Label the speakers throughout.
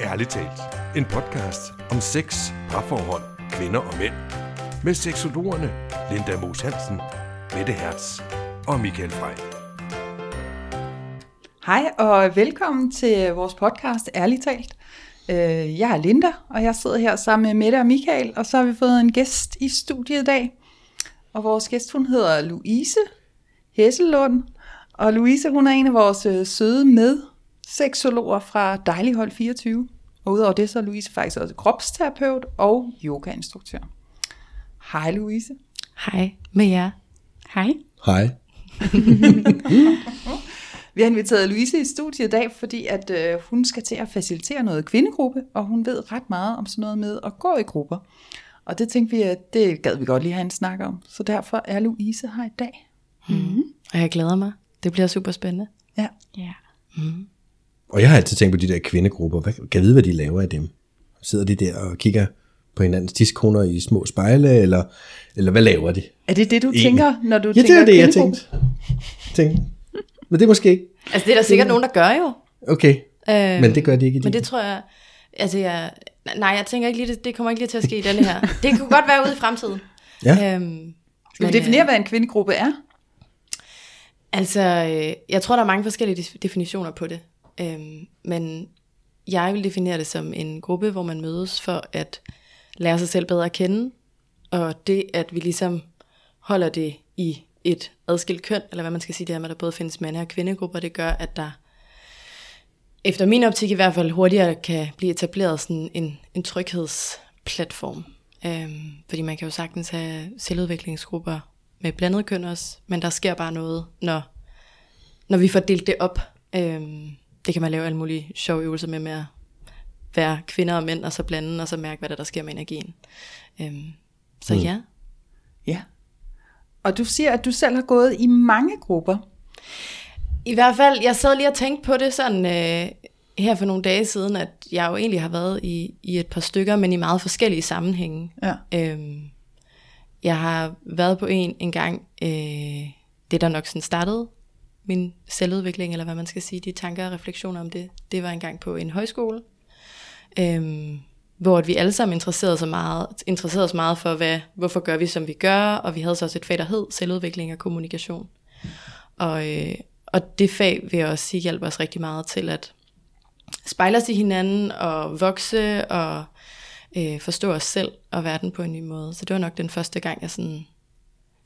Speaker 1: Ærligt talt. En podcast om sex, parforhold, kvinder og mænd. Med seksologerne Linda Moos Hansen, Mette Hertz og Michael Frey.
Speaker 2: Hej og velkommen til vores podcast Ærligt talt. Øh, jeg er Linda, og jeg sidder her sammen med Mette og Michael, og så har vi fået en gæst i studiet i dag. Og vores gæst, hun hedder Louise Hesselund. Og Louise, hun er en af vores øh, søde med-seksologer fra Dejlighold 24. Og udover det, så er Louise faktisk også kropsterapeut og yogainstruktør. Hej Louise.
Speaker 3: Hej med jer.
Speaker 4: Hej.
Speaker 5: Hej.
Speaker 2: Vi har inviteret Louise i studiet i dag, fordi at øh, hun skal til at facilitere noget kvindegruppe, og hun ved ret meget om sådan noget med at gå i grupper. Og det tænkte vi, at det gad vi godt lige have en snak om. Så derfor er Louise her i dag.
Speaker 3: Mm. Og jeg glæder mig. Det bliver super spændende.
Speaker 2: Ja.
Speaker 4: Ja.
Speaker 5: Og jeg har altid tænkt på de der kvindegrupper. Hvad, kan jeg vide, hvad de laver af dem? Sidder de der og kigger på hinandens diskoner i små spejle, eller, eller hvad laver de?
Speaker 2: Er det det, du
Speaker 5: Egentlig.
Speaker 2: tænker, når du
Speaker 5: Ja,
Speaker 2: tænker
Speaker 5: det er det, jeg tænkte. tænkte. Men det er måske ikke.
Speaker 3: Altså det er der sikkert nogen, der gør jo.
Speaker 5: Okay,
Speaker 3: Øhm,
Speaker 5: men det gør de ikke i
Speaker 3: Men det tror jeg... Altså jeg... Nej, jeg tænker ikke lige, det, det kommer ikke lige til at ske i denne her. Det kunne godt være ude i fremtiden.
Speaker 5: Ja.
Speaker 3: Øhm,
Speaker 2: Skal vi definere,
Speaker 3: øh,
Speaker 2: hvad en kvindegruppe er?
Speaker 3: Altså, øh, jeg tror, der er mange forskellige def- definitioner på det. Øhm, men jeg vil definere det som en gruppe, hvor man mødes for at lære sig selv bedre at kende. Og det, at vi ligesom holder det i et adskilt køn, eller hvad man skal sige, det er med, at der både findes mande- og kvindegrupper, det gør, at der efter min optik i hvert fald hurtigere kan blive etableret sådan en, en tryghedsplatform. Øhm, fordi man kan jo sagtens have selvudviklingsgrupper med blandet køn også, men der sker bare noget, når, når vi får delt det op. Øhm, det kan man lave alle mulige sjove øvelser med, med at være kvinder og mænd, og så blande, og så mærke, hvad der, der sker med energien. Øhm, så
Speaker 5: Mm.
Speaker 3: ja.
Speaker 2: Ja. Og du siger, at du selv har gået i mange grupper.
Speaker 3: I hvert fald, jeg sad lige og tænkte på det sådan øh, her for nogle dage siden, at jeg jo egentlig har været i, i et par stykker, men i meget forskellige sammenhænge.
Speaker 2: Ja.
Speaker 3: Øhm, jeg har været på en en gang, øh, det der nok sådan startede min selvudvikling, eller hvad man skal sige, de tanker og refleksioner om det, det var en gang på en højskole, øhm, hvor vi alle sammen interesserede, så meget, interesserede os meget for, hvad, hvorfor gør vi, som vi gør, og vi havde så også et fag, der hed selvudvikling og kommunikation. Og, øh, og det fag vil jeg også sige hjælper os rigtig meget til at spejle os i hinanden og vokse og øh, forstå os selv og verden på en ny måde. Så det var nok den første gang, jeg sådan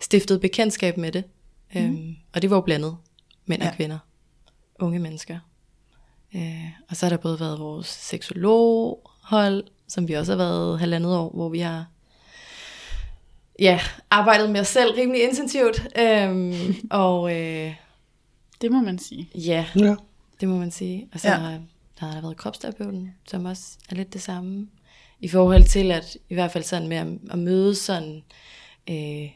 Speaker 3: stiftede bekendtskab med det. Mm. Øhm, og det var jo blandet, mænd og
Speaker 2: Ja.
Speaker 3: kvinder, unge mennesker. Øh, og så har der både været vores seksologhold, som vi også har været halvandet år, hvor vi har ja, arbejdet med os selv rimelig intensivt. Øhm, og øh,
Speaker 4: Det må man sige.
Speaker 3: ja,
Speaker 5: Ja.
Speaker 3: det må man sige. Og så
Speaker 2: Ja.
Speaker 3: ja. der har der været kropsterapeuten, som også er lidt det samme. I forhold til at, i hvert fald sådan med at, at mødes sådan, øh,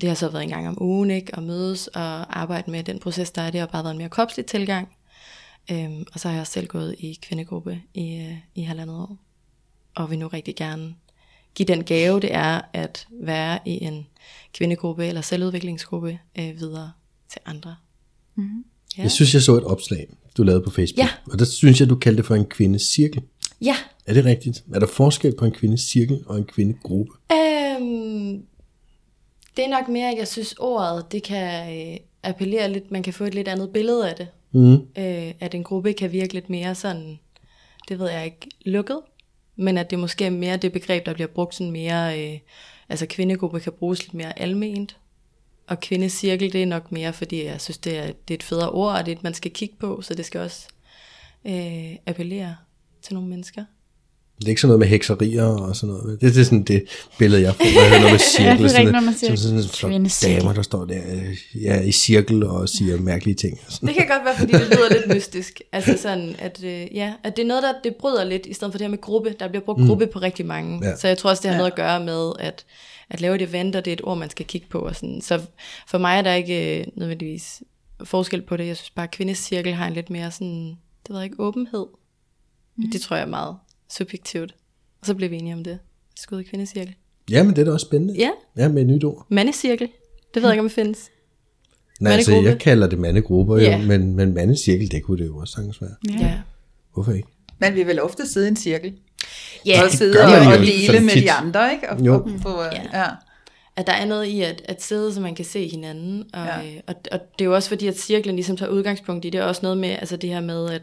Speaker 3: det har så været en gang om ugen, ikke? At mødes og arbejde med den proces, der er det, og bare været en mere kropslig tilgang. Øhm, og så har jeg også selv gået i kvindegruppe i, øh, i halvandet år. Og vil nu rigtig gerne give den gave, det er at være i en kvindegruppe eller selvudviklingsgruppe øh, videre til andre.
Speaker 4: Mm-hmm.
Speaker 3: Ja.
Speaker 5: Jeg synes, jeg så et opslag, du lavede på Facebook.
Speaker 3: Ja.
Speaker 5: Og der synes jeg, du kaldte det for en kvindecirkel.
Speaker 3: Ja,
Speaker 5: Er det rigtigt? Er der forskel på en kvindecirkel og en kvindegruppe?
Speaker 3: Øhm, det er nok mere, at jeg synes ordet, det kan øh, appellere lidt, man kan få et lidt andet billede af det.
Speaker 5: Mm.
Speaker 3: Øh, at en gruppe kan virke lidt mere sådan, det ved jeg ikke, lukket. Men at det måske er mere det begreb, der bliver brugt sådan mere, øh, altså kvindegruppe kan bruges lidt mere alment. Og kvindecirkel, det er nok mere, fordi jeg synes, det er, det er et federe ord, og det er et, man skal kigge på, så det skal også øh, appellere til nogle mennesker.
Speaker 5: Det er ikke sådan noget med hekserier og sådan noget. Det, det er sådan det billede, jeg får, når jeg hører noget med cirkel.
Speaker 4: Ja, det er
Speaker 5: sådan,
Speaker 4: når man siger
Speaker 5: sådan, sådan, sådan, damer, der står der ja, i cirkel og siger mærkelige ting. og Sådan.
Speaker 3: Det kan godt være, fordi det lyder lidt mystisk. Altså sådan, at, øh, ja, at det er noget, der det bryder lidt, i stedet for det her med gruppe. Der bliver brugt mm. gruppe på rigtig mange.
Speaker 5: Ja.
Speaker 3: Så jeg tror også, det har
Speaker 2: Ja.
Speaker 3: noget at gøre med, at, at lave et event, og det er et ord, man skal kigge på. Og sådan. Så for mig er der ikke øh, nødvendigvis forskel på det. Jeg synes bare, at kvindecirkel har en lidt mere sådan, det ved jeg ikke, åbenhed. Mm. Det tror jeg er meget subjektivt. Og så bliver vi enige om det. Skud i kvindecirkel.
Speaker 5: Ja, men det er da også spændende.
Speaker 3: Ja,
Speaker 5: Ja, med et nyt ord.
Speaker 3: mandecirkel. Det ved jeg ikke, om det findes.
Speaker 5: Nej, altså, jeg kalder det mandegrupper,
Speaker 3: Ja.
Speaker 5: jo, men, men mandecirkel, det kunne det jo også sagtens være.
Speaker 3: Ja.
Speaker 5: Hvorfor ikke?
Speaker 2: Man vil vel ofte sidde i en cirkel.
Speaker 3: Ja,
Speaker 2: og sidde og, og dele med
Speaker 5: tit.
Speaker 2: de andre, ikke? Og,
Speaker 5: Jo.
Speaker 2: og få,
Speaker 3: Ja.
Speaker 2: ja.
Speaker 3: at der er noget i at, at sidde, så man kan se hinanden. Og,
Speaker 2: Ja.
Speaker 3: ja. og, og det er jo også fordi, at cirklen ligesom tager udgangspunkt i, det er også noget med, altså det her med, at,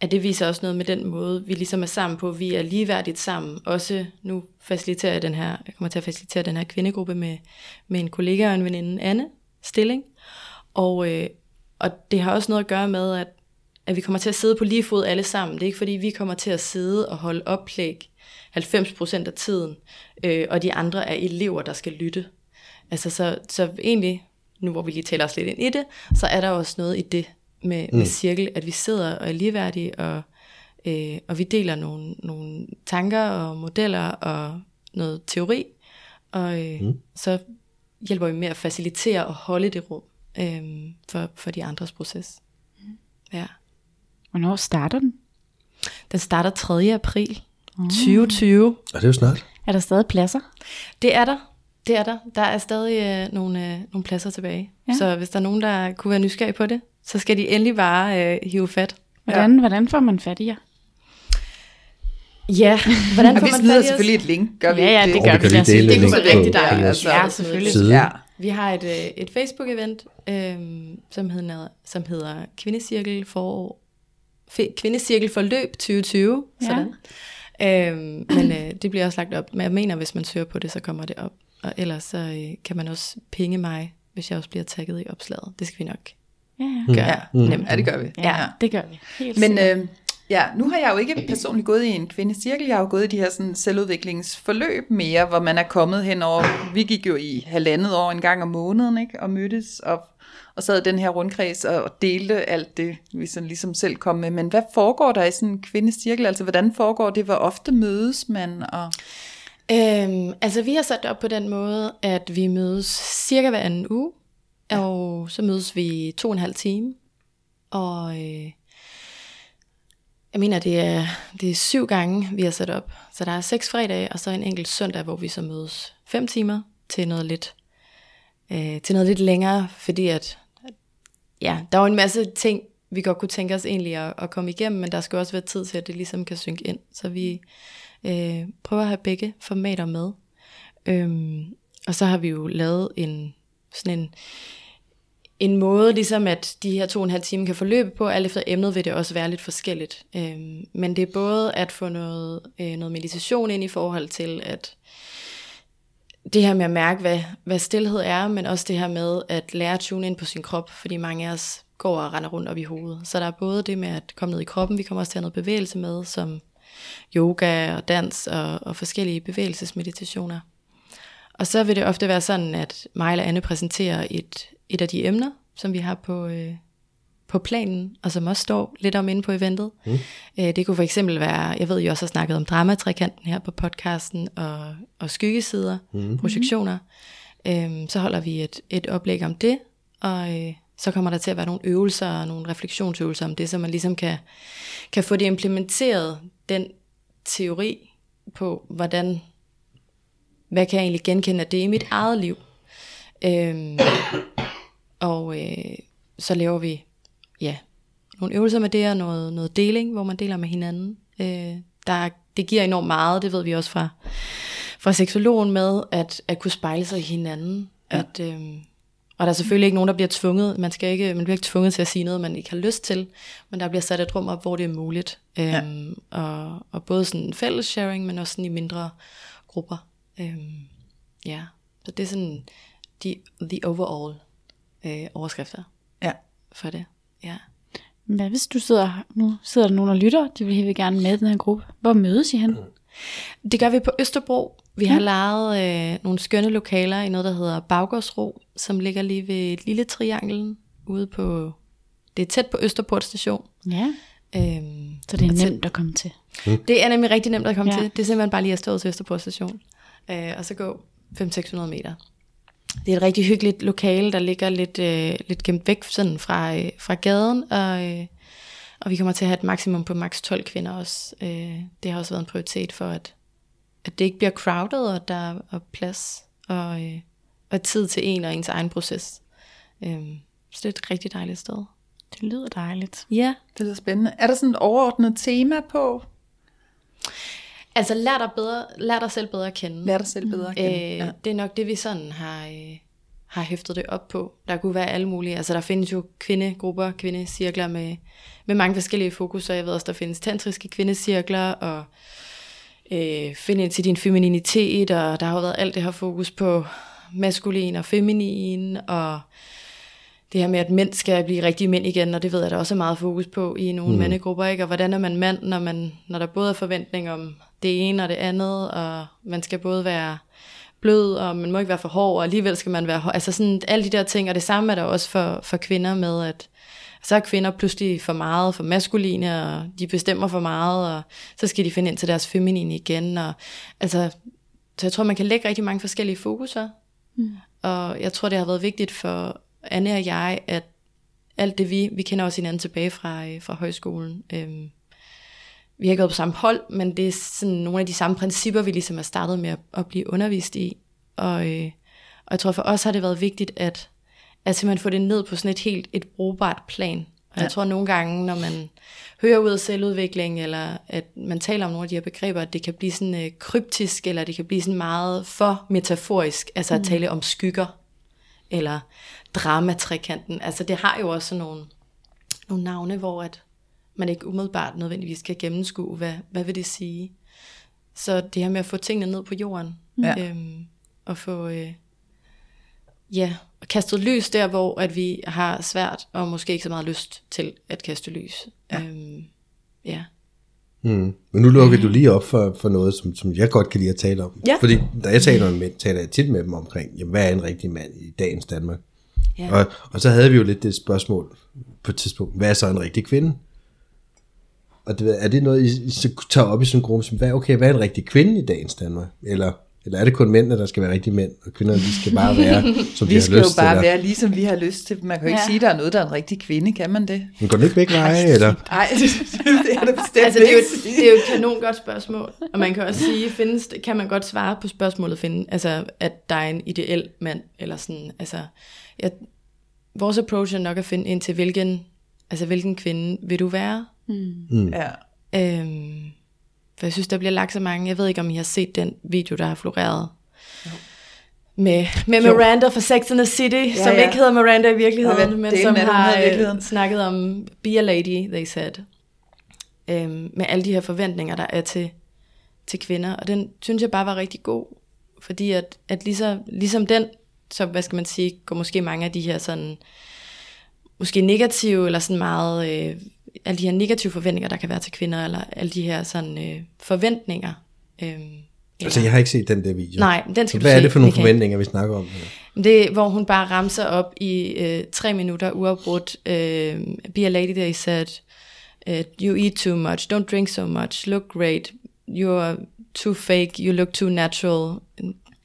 Speaker 3: at det viser også noget med den måde, vi ligesom er sammen på. Vi er ligeværdigt sammen. Også nu faciliterer jeg den her, jeg kommer til at facilitere den her kvindegruppe med, med en kollega og en veninde, Anne Stilling. Og, øh, og det har også noget at gøre med, at, at vi kommer til at sidde på lige fod alle sammen. Det er ikke fordi, vi kommer til at sidde og holde oplæg 90% af tiden, øh, og de andre er elever, der skal lytte. Altså så, så egentlig, nu hvor vi lige taler os lidt ind i det, så er der også noget i det med, mm. med cirkel, at vi sidder og er ligeværdige, og, øh, og vi deler nogle, nogle tanker og modeller og noget teori, og øh, mm. så hjælper vi med at facilitere og holde det rum øh, for, for de andres proces. Ja.
Speaker 4: Hvornår starter den?
Speaker 3: Den starter 3. april 2020.
Speaker 5: Og det er jo snart.
Speaker 4: Er der stadig pladser?
Speaker 3: Det er der. Det er der. Der er stadig øh, nogle, øh, nogle pladser tilbage.
Speaker 4: Ja.
Speaker 3: Så hvis der er nogen, der kunne være nysgerrige på det, så skal de endelig bare øh, hive fat.
Speaker 4: Hvordan, ja. hvordan får man fat i jer?
Speaker 3: Ja, hvordan
Speaker 2: Og
Speaker 3: får
Speaker 2: vi
Speaker 3: man
Speaker 2: smider
Speaker 3: fat i os?
Speaker 2: selvfølgelig et link, gør vi
Speaker 4: Ja, ja, det
Speaker 5: Og
Speaker 4: gør
Speaker 5: vi
Speaker 4: vi.
Speaker 5: dele
Speaker 3: Det
Speaker 5: link
Speaker 3: kunne være rigtig dejligt.
Speaker 2: Ja,
Speaker 3: Altså,
Speaker 4: Ja,
Speaker 3: sådan noget.
Speaker 4: selvfølgelig.
Speaker 5: side.
Speaker 2: Ja.
Speaker 3: Vi har et, øh, et Facebook-event, øh, som, hedder, som hedder Kvindecirkel for Fe- Kvindecirkel for løb 2020.
Speaker 4: Ja.
Speaker 3: Sådan. Øh, men øh, det bliver også lagt op. Men jeg mener, hvis man søger på det, så kommer det op. Og ellers så øh, kan man også pinge mig, hvis jeg også bliver tagget i opslaget. Det skal vi nok
Speaker 4: Ja, ja.
Speaker 3: gøre.
Speaker 2: Ja,
Speaker 3: Nemt.
Speaker 2: ja, det gør vi.
Speaker 4: ja, det gør vi. Helt
Speaker 2: Men øh, ja, nu har jeg jo ikke personligt gået i en kvindecirkel. Jeg har jo gået i de her sådan, selvudviklingsforløb mere, hvor man er kommet hen over. Vi gik jo i halvandet år en gang om måneden, ikke? Og mødtes og, og sad i den her rundkreds og, og delte alt det, vi sådan ligesom selv kom med. Men hvad foregår der i sådan en kvindecirkel? Altså, hvordan foregår det? Hvor ofte mødes man? Og...
Speaker 3: Øhm, altså vi har sat det op på den måde, at vi mødes cirka hver anden uge, og så mødes vi to og en halv time, og øh, jeg mener, det er, det er syv gange, vi har sat op. Så der er seks fredage, og så en enkelt søndag, hvor vi så mødes fem timer til noget lidt, øh, til noget lidt længere, fordi at, ja, der er jo en masse ting, vi godt kunne tænke os egentlig at, at komme igennem, men der skal også være tid til, at det ligesom kan synke ind. Så vi øh, prøver at have begge formater med. Øhm, og så har vi jo lavet en sådan en, en måde, ligesom at de her to og en halv time kan forløbe på, alt efter emnet vil det også være lidt forskelligt. Øhm, men det er både at få noget, øh, noget meditation ind i forhold til, at det her med at mærke, hvad, hvad stillhed er, men også det her med at lære at tune ind på sin krop, fordi mange af os går og render rundt op i hovedet. Så der er både det med at komme ned i kroppen, vi kommer også til at have noget bevægelse med, som yoga og dans og, og forskellige bevægelsesmeditationer. Og så vil det ofte være sådan, at mig eller Anne præsenterer et, et af de emner, som vi har på, øh, på planen, og som også står lidt om inde på eventet. Mm. Øh, det kunne for eksempel være, jeg ved, I også har snakket om dramatrikanten her på podcasten, og, og skyggesider, mm. projektioner. Øhm, så holder vi et, et oplæg om det, og øh, så kommer der til at være nogle øvelser og nogle refleksionsøvelser om det, så man ligesom kan, kan få det implementeret, den teori på, hvordan, hvad kan jeg egentlig genkende af det i mit eget liv. Øhm, og øh, så laver vi ja, nogle øvelser med det, og noget, noget deling, hvor man deler med hinanden. Øh, der, det giver enormt meget, det ved vi også fra, fra seksologen med, at, at kunne spejle sig i hinanden. Ja. At, øh, og der er selvfølgelig ikke nogen, der bliver tvunget. Man, skal ikke, man bliver ikke tvunget til at sige noget, man ikke har lyst til. Men der bliver sat et rum op, hvor det er muligt.
Speaker 2: Ja.
Speaker 3: Øhm, og, og både sådan fælles sharing, men også sådan i mindre grupper. Øhm, ja, så det er sådan de, the overall øh, overskrifter
Speaker 2: Ja.
Speaker 3: for det. Ja.
Speaker 4: Hvad hvis du sidder, nu sidder der nogen og lytter, de vil helt gerne med i den her gruppe. Hvor mødes I hen?
Speaker 3: Det gør vi på Østerbro. Vi har lejet øh, nogle skønne lokaler i noget, der hedder Baggårdsro, som ligger lige ved et lille trianglen ude på... Det er tæt på Østerport station.
Speaker 4: Ja,
Speaker 3: Øhm,
Speaker 4: så det er nemt at komme til.
Speaker 3: Det er nemlig rigtig nemt at komme
Speaker 4: Ja.
Speaker 3: ja. til. Det er simpelthen bare lige at stå til Østerport station. Øh, og så gå 500-600 meter. Det er et rigtig hyggeligt lokale, der ligger lidt, øh, lidt gemt væk sådan fra, øh, fra gaden. Og, øh, og vi kommer til at have et maksimum på maks 12 kvinder også. Øh, det har også været en prioritet for, at, at det ikke bliver crowded, og der er plads og, øh, og tid til en og ens egen proces. Øh, så det er et rigtig dejligt sted.
Speaker 4: Det lyder dejligt.
Speaker 3: Ja,
Speaker 2: Det lyder spændende. Er der sådan et overordnet tema på?
Speaker 3: Altså lær dig, bedre, lær dig selv bedre at kende.
Speaker 2: Lær dig selv bedre at kende.
Speaker 3: Øh, ja. Det er nok det, vi sådan har, øh, har hæftet det op på. Der kunne være alle mulige. Altså der findes jo kvindegrupper, kvindecirkler med, med mange forskellige fokuser. Jeg ved også, der findes tantriske kvindecirkler, og øh, finde ind til din femininitet, og der har jo været alt det her fokus på maskulin og feminin, og det her med, at mænd skal blive rigtige mænd igen, og det ved jeg, der også er meget fokus på i nogle mm. mandegrupper, ikke? Og hvordan er man mand, når, man, når der både er forventning om det ene og det andet, og man skal både være blød, og man må ikke være for hård, og alligevel skal man være hård. Altså sådan alle de der ting, og det samme er der også for, for kvinder med, at så er kvinder pludselig for meget, for maskuline, og de bestemmer for meget, og så skal de finde ind til deres feminine igen. Og, altså, så jeg tror, man kan lægge rigtig mange forskellige fokuser. Mm. Og jeg tror, det har været vigtigt for Anne og jeg, at alt det vi, vi kender også hinanden tilbage fra, øh, fra højskolen. Øhm, vi har ikke gået på samme hold, men det er sådan nogle af de samme principper, vi ligesom er startet med at, at blive undervist i. Og, øh, og jeg tror for os har det været vigtigt, at, at simpelthen få det ned på sådan et helt et brugbart plan. Og ja. jeg tror nogle gange, når man hører ud af selvudvikling, eller at man taler om nogle af de her begreber, at det kan blive sådan øh, kryptisk, eller det kan blive sådan meget for metaforisk, altså at
Speaker 2: Mm.
Speaker 3: tale om skygger, eller dramatrikanten. Altså det har jo også sådan nogle, nogle navne, hvor at man ikke umiddelbart nødvendigvis kan gennemskue, hvad, hvad vil det sige. Så det her med at få tingene ned på jorden,
Speaker 2: Ja.
Speaker 3: øhm, og få øh, ja, kastet lys der, hvor at vi har svært, og måske ikke så meget lyst til at kaste lys.
Speaker 2: Ja.
Speaker 3: Øhm, ja.
Speaker 5: Mm. Men nu lukker du lige op for, for noget, som, som jeg godt kan lide at tale om.
Speaker 3: Ja.
Speaker 5: Fordi da jeg taler med mænd, taler jeg tit med dem omkring, jamen, hvad er en rigtig mand i dagens Danmark?
Speaker 3: Ja.
Speaker 5: Og, og så havde vi jo lidt det spørgsmål på et tidspunkt, hvad er så en rigtig kvinde? Og det, er det noget, I, I så tager op i sådan en gruppe, som, hvad, okay, hvad er en rigtig kvinde i dagens Danmark? Eller, eller er det kun mændene, der skal være rigtige mænd, og kvinderne, de skal bare være, som de
Speaker 2: Vi
Speaker 5: har
Speaker 2: skal jo
Speaker 5: lyst
Speaker 2: bare
Speaker 5: til?
Speaker 2: være ligesom vi har lyst til. Man kan jo ikke
Speaker 4: Ja.
Speaker 2: sige, at der er noget, der er en rigtig kvinde. Kan man det?
Speaker 5: Men går den ikke begge veje, eller?
Speaker 2: Nej, det, det er det bestemt
Speaker 3: Altså, det er, jo,
Speaker 2: ikke.
Speaker 3: det er jo et kanon godt spørgsmål. Og man kan også sige, findes, det- kan man godt svare på spørgsmålet, finde, altså, at der er en ideel mand, eller sådan, altså, jeg, vores approach er nok at finde ind til, hvilken, altså, hvilken kvinde vil du være?
Speaker 2: Ja.
Speaker 3: Øhm, for jeg synes, der bliver lagt så mange, jeg ved ikke, om I har set den video, der har floreret. Med, med
Speaker 2: Jo.
Speaker 3: Miranda fra Sex and the City, ja, som
Speaker 2: ja.
Speaker 3: ikke hedder Miranda i virkeligheden,
Speaker 2: hvad
Speaker 3: men som har øh, snakket om Be a Lady, they said. Øhm, med alle de her forventninger, der er til, til kvinder. Og den synes jeg bare var rigtig god. Fordi at, at ligesom, ligesom den, så hvad skal man sige, går måske mange af de her sådan, måske negative, eller sådan meget, øh, alle de her negative forventninger, der kan være til kvinder, eller alle de her sådan øh, forventninger. Øhm,
Speaker 5: Altså, jeg har ikke set den der video.
Speaker 3: Nej, den skal
Speaker 5: Så
Speaker 3: du
Speaker 5: hvad
Speaker 3: se,
Speaker 5: er det for nogle
Speaker 3: Michael.
Speaker 5: forventninger, vi snakker om? her?
Speaker 3: det er, hvor hun bare ramser op i øh, tre minutter uafbrudt. Øh, Be a lady, they said. Uh, you eat too much. Don't drink so much. Look great. You're too fake. You look too natural.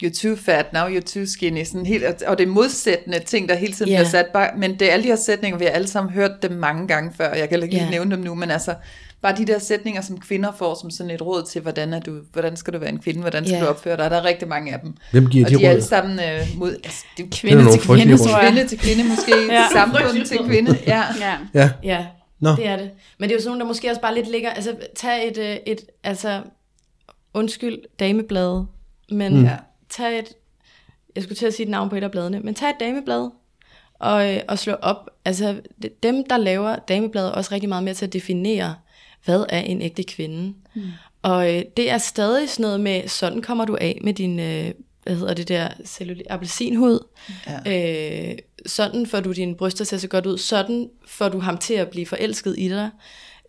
Speaker 2: You're too fat, now you're too skinny. Sådan helt, og det er modsættende ting, der hele tiden
Speaker 3: Ja.
Speaker 2: bliver sat. Bare, men det er alle de her sætninger, vi har alle sammen hørt dem mange gange før. Jeg kan ikke lige
Speaker 3: Ja.
Speaker 2: nævne dem nu, men altså bare de der sætninger, som kvinder får som sådan et råd til, hvordan, er du, hvordan skal du være en kvinde, hvordan skal
Speaker 3: Ja.
Speaker 2: du opføre dig. Der er rigtig mange af dem.
Speaker 5: Hvem giver
Speaker 2: og
Speaker 5: de
Speaker 2: de er alle sammen øh, mod altså, det er
Speaker 4: Kvinde til kvinde, tror jeg.
Speaker 2: kvinde til kvinde måske,
Speaker 4: Ja.
Speaker 2: samfund til kvinde. Ja.
Speaker 4: Ja.
Speaker 5: Ja,
Speaker 3: Ja,
Speaker 5: Nå.
Speaker 3: det er det. Men det er jo sådan nogle, der måske også bare lidt ligger... Altså, tag et... øh, et altså, undskyld, dameblade. Men
Speaker 2: Mm.
Speaker 3: Tag et... Jeg skulle til at sige et navn på et af bladene. Men tag et dameblad og, øh, og slå op. Altså, dem, der laver dameblade, er også rigtig meget med til at definere, hvad er en ægte kvinde. Mm. Og øh, det er stadig sådan noget med, sådan kommer du af med din, øh, hvad hedder det der, cellulit, appelsinhud. Ja. Øh, sådan får du dine bryster til at se godt ud. Sådan får du ham til at blive forelsket i dig.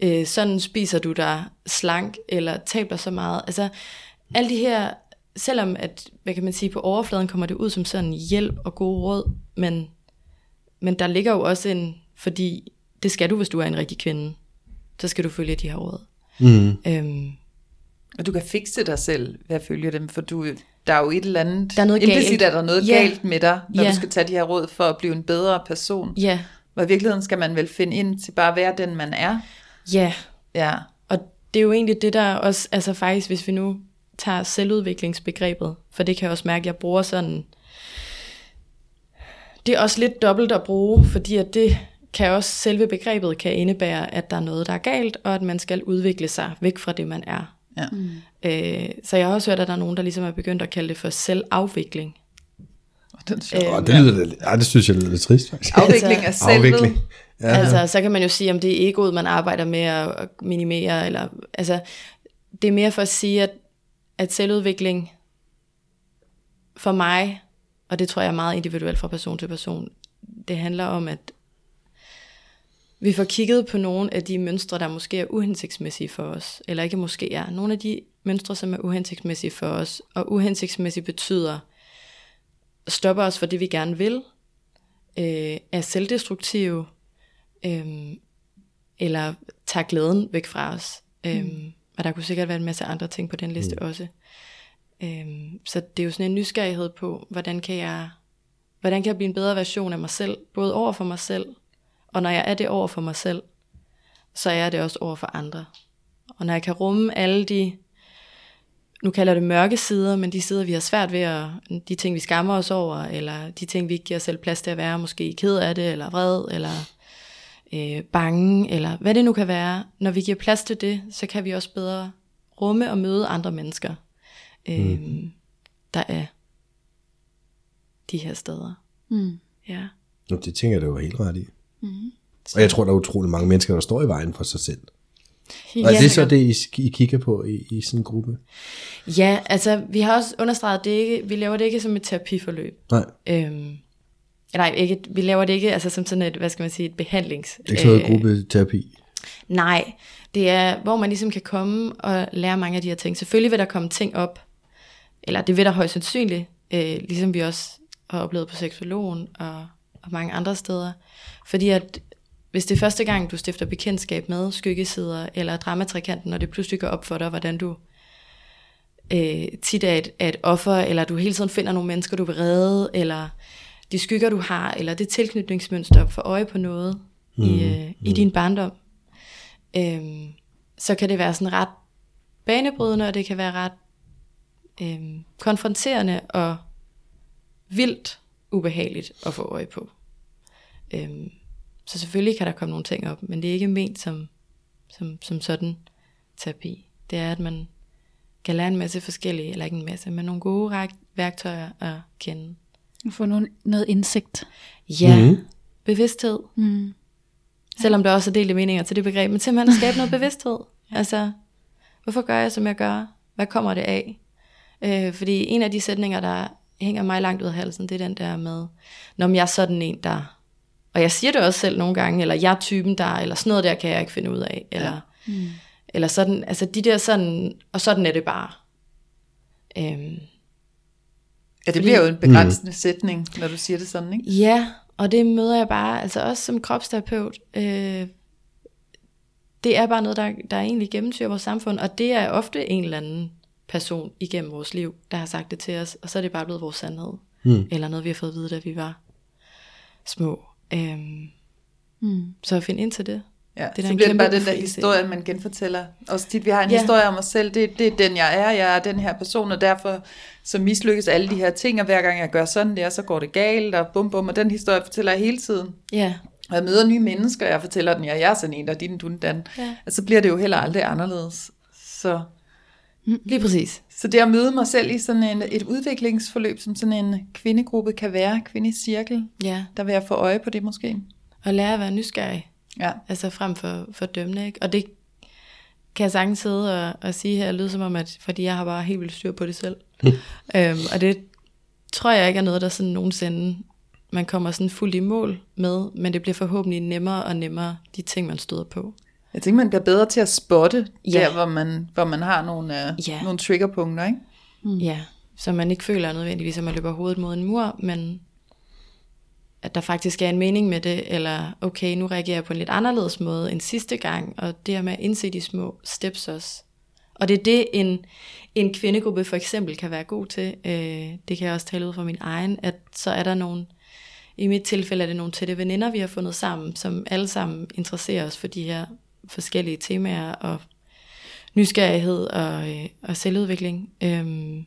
Speaker 3: Øh, sådan spiser du dig slank, eller taber så meget. Altså, alle de her, selvom at, hvad kan man sige, på overfladen kommer det ud som sådan hjælp og gode råd, men, men der ligger jo også en, fordi det skal du, hvis du er en rigtig kvinde. Så skal du følge de her råd.
Speaker 5: Mm.
Speaker 3: Øhm,
Speaker 2: Og du kan fikse dig selv ved at følge dem, for du, der er jo et eller andet...
Speaker 3: Der er noget
Speaker 2: implicit
Speaker 3: galt.
Speaker 2: er der noget
Speaker 3: Ja.
Speaker 2: galt med dig, når
Speaker 3: Ja.
Speaker 2: du skal tage de her råd for at blive en bedre person.
Speaker 3: ja,
Speaker 2: Og i virkeligheden skal man vel finde ind til bare at være den, man er.
Speaker 3: ja.
Speaker 2: Ja.
Speaker 3: Og det er jo egentlig det, der også, altså faktisk, hvis vi nu tager selvudviklingsbegrebet, for det kan jeg også mærke, at jeg bruger sådan, det er også lidt dobbelt at bruge, fordi at det kan også selve begrebet kan indebære, at der er noget, der er galt, og at man skal udvikle sig væk fra det, man er.
Speaker 2: Ja.
Speaker 3: Øh, så jeg har også hørt, at der er nogen, der ligesom er begyndt at kalde det for selvafvikling.
Speaker 2: Og den sjov.
Speaker 3: Øh,
Speaker 5: Og det, lyder, da- ja, det synes jeg lyder lidt trist, faktisk.
Speaker 2: Afvikling af selvet.
Speaker 5: Afvikling.
Speaker 3: Ja. Altså, så kan man jo sige, om det er egoet, man arbejder med at at minimere, eller, altså, det er mere for at sige, at, at selvudvikling for mig, og det tror jeg er meget individuelt fra person til person, det handler om, at vi får kigget på nogle af de mønstre, der måske er uhensigtsmæssige for os, eller ikke måske er, nogle af de mønstre, som er uhensigtsmæssige for os, og uhensigtsmæssigt betyder, stopper os for det, vi gerne vil, øh, er selvdestruktive, øh, eller tager glæden væk fra os. Øhm, og der kunne sikkert være en masse andre ting på den liste mm. også. Øhm, så det er jo sådan en nysgerrighed på, hvordan kan jeg hvordan kan jeg blive en bedre version af mig selv, både over for mig selv, og når jeg er det over for mig selv, så er jeg det også over for andre. Og når jeg kan rumme alle de, nu kalder det mørke sider, men de sider, vi har svært ved, at, de ting, vi skammer os over, eller de ting, vi ikke giver os selv plads til at være, måske ked af det, eller vred, eller øh, bange, eller hvad det nu kan være. Når vi giver plads til det, så kan vi også bedre rumme og møde andre mennesker, øh, mm. der er de her steder.
Speaker 4: Mm.
Speaker 3: Ja.
Speaker 5: Nå, det tænker jeg, det var helt ret i. Mm. Og jeg tror, der er utrolig mange mennesker, der står i vejen for sig selv. Og er det så det, I, I kigger på i, i sådan en gruppe?
Speaker 3: Ja, altså vi har også understreget, at det ikke, vi laver det ikke som et terapiforløb.
Speaker 5: Nej,
Speaker 3: Øhm, nej, ikke, vi laver det ikke altså som sådan et, hvad skal man sige, et behandlings...
Speaker 5: det er ikke sådan noget gruppeterapi.
Speaker 3: Nej, det er, hvor man ligesom kan komme og lære mange af de her ting. Selvfølgelig vil der komme ting op, eller det vil der højst sandsynligt, øh, ligesom vi også har oplevet på seksologen og, og mange andre steder. Fordi at hvis det er første gang, du stifter bekendtskab med skyggesider eller dramatrikanten, og det pludselig går op for dig, hvordan du øh, tit er et, er et offer, eller du hele tiden finder nogle mennesker, du vil redde, eller de skygger, du har, eller det tilknytningsmønster for øje på noget mm. i, øh, i din barndom, øhm, så kan det være sådan ret banebrydende, og det kan være ret øhm, konfronterende og vildt ubehageligt at få øje på. Øhm, så selvfølgelig kan der komme nogle ting op, men det er ikke ment som, som, som sådan terapi. Det er, at man kan lære en masse forskellige, eller ikke en masse, men nogle gode værktøjer at kende.
Speaker 4: Få noget, noget indsigt.
Speaker 3: Ja, mm. bevidsthed.
Speaker 4: Mm.
Speaker 3: Selvom der også er delte meninger til det begreb, men simpelthen at skabe noget bevidsthed. Altså, hvorfor gør jeg, som jeg gør? Hvad kommer det af? Øh, fordi en af de sætninger, der hænger mig langt ud af halsen, det er den der med, når jeg er sådan en, der... Og jeg siger det også selv nogle gange, eller jeg er typen der, eller sådan noget der kan jeg ikke finde ud af, eller, ja. mm. eller sådan, altså de der sådan, og sådan er det bare. Øhm,
Speaker 2: Ja, det bliver jo en begrænsende mm. sætning, når du siger det sådan, ikke?
Speaker 3: Ja, og det møder jeg bare, altså også som kropsterapeut, øh, det er bare noget, der, der egentlig gennemsyrer vores samfund, og det er ofte en eller anden person igennem vores liv, der har sagt det til os, og så er det bare blevet vores sandhed, mm. eller noget, vi har fået at vide, da vi var små. Øhm, mm. Så find ind til det.
Speaker 2: Ja,
Speaker 3: Det er
Speaker 2: så bliver det bare den der historie, man genfortæller. Også tit, vi har en
Speaker 3: Ja.
Speaker 2: historie om os selv, det, det er den, jeg er, jeg er den her person, og derfor så mislykkes alle de her ting, og hver gang jeg gør sådan der, så går det galt, og bum bum, og den historie fortæller jeg hele tiden.
Speaker 3: Ja,
Speaker 2: Og jeg møder nye mennesker, og jeg fortæller den, ja, jeg er sådan en, der er din, dun, dan.
Speaker 3: Ja.
Speaker 2: Og så bliver det jo heller aldrig anderledes. Så,
Speaker 3: lige præcis.
Speaker 2: så det at møde mig selv i sådan en, et udviklingsforløb, som sådan en kvindegruppe kan være, kvindecirkel,
Speaker 3: Ja,
Speaker 2: der vil jeg få øje på det måske.
Speaker 3: og lære at være nysgerrig.
Speaker 2: Ja.
Speaker 3: Altså frem for, for dømmende, ikke? Og det kan jeg sagtens sidde og, og sige her, og lyde som om, at fordi jeg har bare helt vildt styr på det selv. øhm, og det tror jeg ikke er noget, der sådan nogensinde, man kommer sådan fuldt i mål med, men det bliver forhåbentlig nemmere og nemmere, de ting, man støder på.
Speaker 2: Jeg tænker, man bliver bedre til at spotte
Speaker 3: Ja.
Speaker 2: der, hvor man, hvor man har nogle, uh,
Speaker 3: Ja.
Speaker 2: nogle triggerpunkter, ikke?
Speaker 3: Mm. Ja, så man ikke føler nødvendigvis, at man løber hovedet mod en mur, men at der faktisk er en mening med det, eller okay, nu reagerer jeg på en lidt anderledes måde end sidste gang, og det her med at indse de små steps også. Og det er det, en, en kvindegruppe for eksempel kan være god til. Øh, det kan jeg også tale ud fra min egen, at så er der nogle, i mit tilfælde er det nogle tætte veninder, vi har fundet sammen, som alle sammen interesserer os for de her forskellige temaer, og nysgerrighed og, øh, og selvudvikling. Øhm,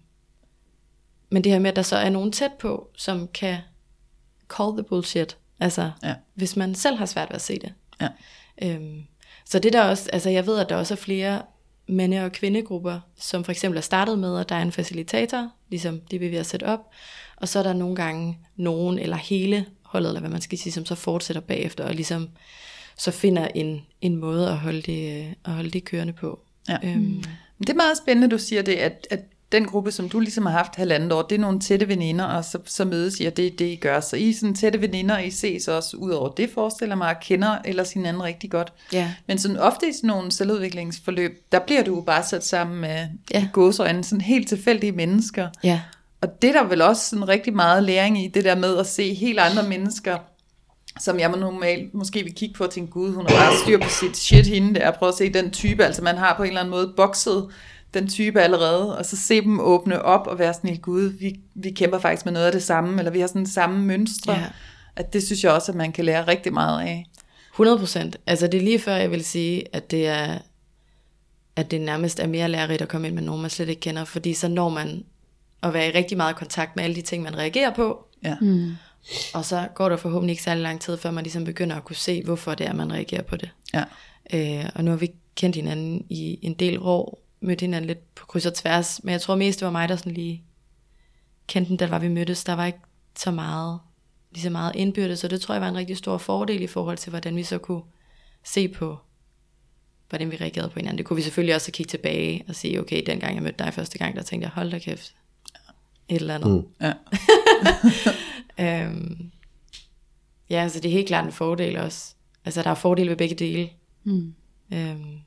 Speaker 3: men det her med, at der så er nogen tæt på, som kan call the bullshit. Altså,
Speaker 2: Ja.
Speaker 3: hvis man selv har svært ved at se det.
Speaker 2: Ja.
Speaker 3: Øhm, så det der også, altså jeg ved, at der også er flere mande- og kvindegrupper, som for eksempel er startet med, at der er en facilitator, ligesom det vi er ved at sætte op, og så er der nogle gange nogen, eller hele holdet, eller hvad man skal sige, som så fortsætter bagefter, og ligesom så finder en, en måde at holde det, øh, at holde det kørende på.
Speaker 2: Ja.
Speaker 3: Øhm,
Speaker 2: Det er meget spændende, du siger det, at, at den gruppe, som du ligesom har haft halvandet år, det er nogle tætte veninder, og så, så mødes I, og det er det, I gør. Så I er sådan tætte veninder, og I ses også ud over det, forestiller mig, og kender ellers hinanden rigtig godt.
Speaker 3: ja.
Speaker 2: Men sådan ofte i sådan nogle selvudviklingsforløb, der bliver du jo bare sat sammen med
Speaker 3: Ja.
Speaker 2: gåsøjne, sådan helt tilfældige mennesker.
Speaker 3: Ja.
Speaker 2: Og det er der vel også sådan rigtig meget læring i, det der med at se helt andre mennesker, som jeg normalt måske vil kigge på og tænke, gud, hun har bare styr på sit shit hende der. Prøv at se den type, altså man har på en eller anden måde bokset den type allerede, og så se dem åbne op og være sådan, gud, vi, vi kæmper faktisk med noget af det samme, eller vi har sådan samme mønstre.
Speaker 3: Ja.
Speaker 2: Ja. At det synes jeg også, at man kan lære rigtig meget af.
Speaker 3: 100 procent. Altså det er lige før, jeg vil sige, at det er, at det nærmest er mere lærerigt at komme ind med nogen, man slet ikke kender, fordi så når man at være i rigtig meget kontakt med alle de ting, man reagerer på,
Speaker 2: Ja.
Speaker 4: Mm.
Speaker 3: og så går der forhåbentlig ikke særlig lang tid, før man ligesom begynder at kunne se, hvorfor det er, man reagerer på det.
Speaker 2: Ja.
Speaker 3: Øh, og nu har vi kendt hinanden i en del år, mødt hinanden lidt på kryds og tværs, men jeg tror mest, det var mig, der sådan lige kendte den, da var vi mødtes. Der var ikke så meget, lige så meget indbyrdes, så det tror jeg var en rigtig stor fordel i forhold til, hvordan vi så kunne se på, hvordan vi reagerede på hinanden. Det kunne vi selvfølgelig også kigge tilbage og sige, okay, dengang jeg mødte dig første gang, der tænkte jeg, hold da kæft, et eller andet. Mm.
Speaker 2: Ja.
Speaker 3: Øhm, ja, altså det er helt klart en fordel også. Altså der er fordele ved begge dele.
Speaker 4: Mm.
Speaker 3: Øhm,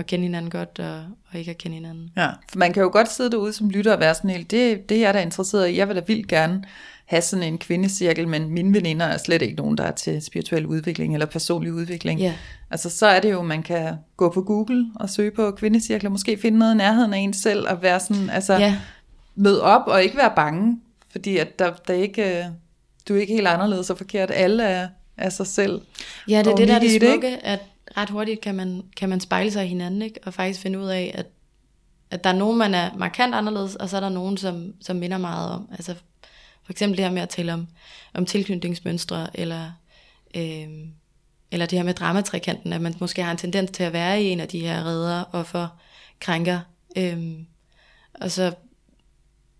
Speaker 3: at kende hinanden godt, og, og ikke at kende hinanden.
Speaker 2: Ja, for man kan jo godt sidde derude som lytter og være sådan helt, det, det er jeg da interesseret i. Jeg vil da vildt gerne have sådan en kvindecirkel, men mine veninder er slet ikke nogen, der er til spirituel udvikling eller personlig udvikling.
Speaker 3: Ja.
Speaker 2: Altså så er det jo, man kan gå på Google og søge på kvindecirkler, måske finde noget i nærheden af en selv og være sådan, altså
Speaker 3: Ja,
Speaker 2: møde op og ikke være bange, fordi at der, der ikke, øh, du er ikke helt anderledes og forkert. Alle er, er sig selv.
Speaker 3: ja det er det, der er det, smukke, at ret hurtigt kan man, kan man spejle sig i hinanden, ikke? og faktisk finde ud af, at, at der er nogen, man er markant anderledes, og så er der nogen, som, som minder meget om. Altså for eksempel det her med at tale om, om tilknytningsmønstre, eller, øh, eller det her med dramatrikanten, at man måske har en tendens til at være i en af de her redder, offer, krænker, Øh, og så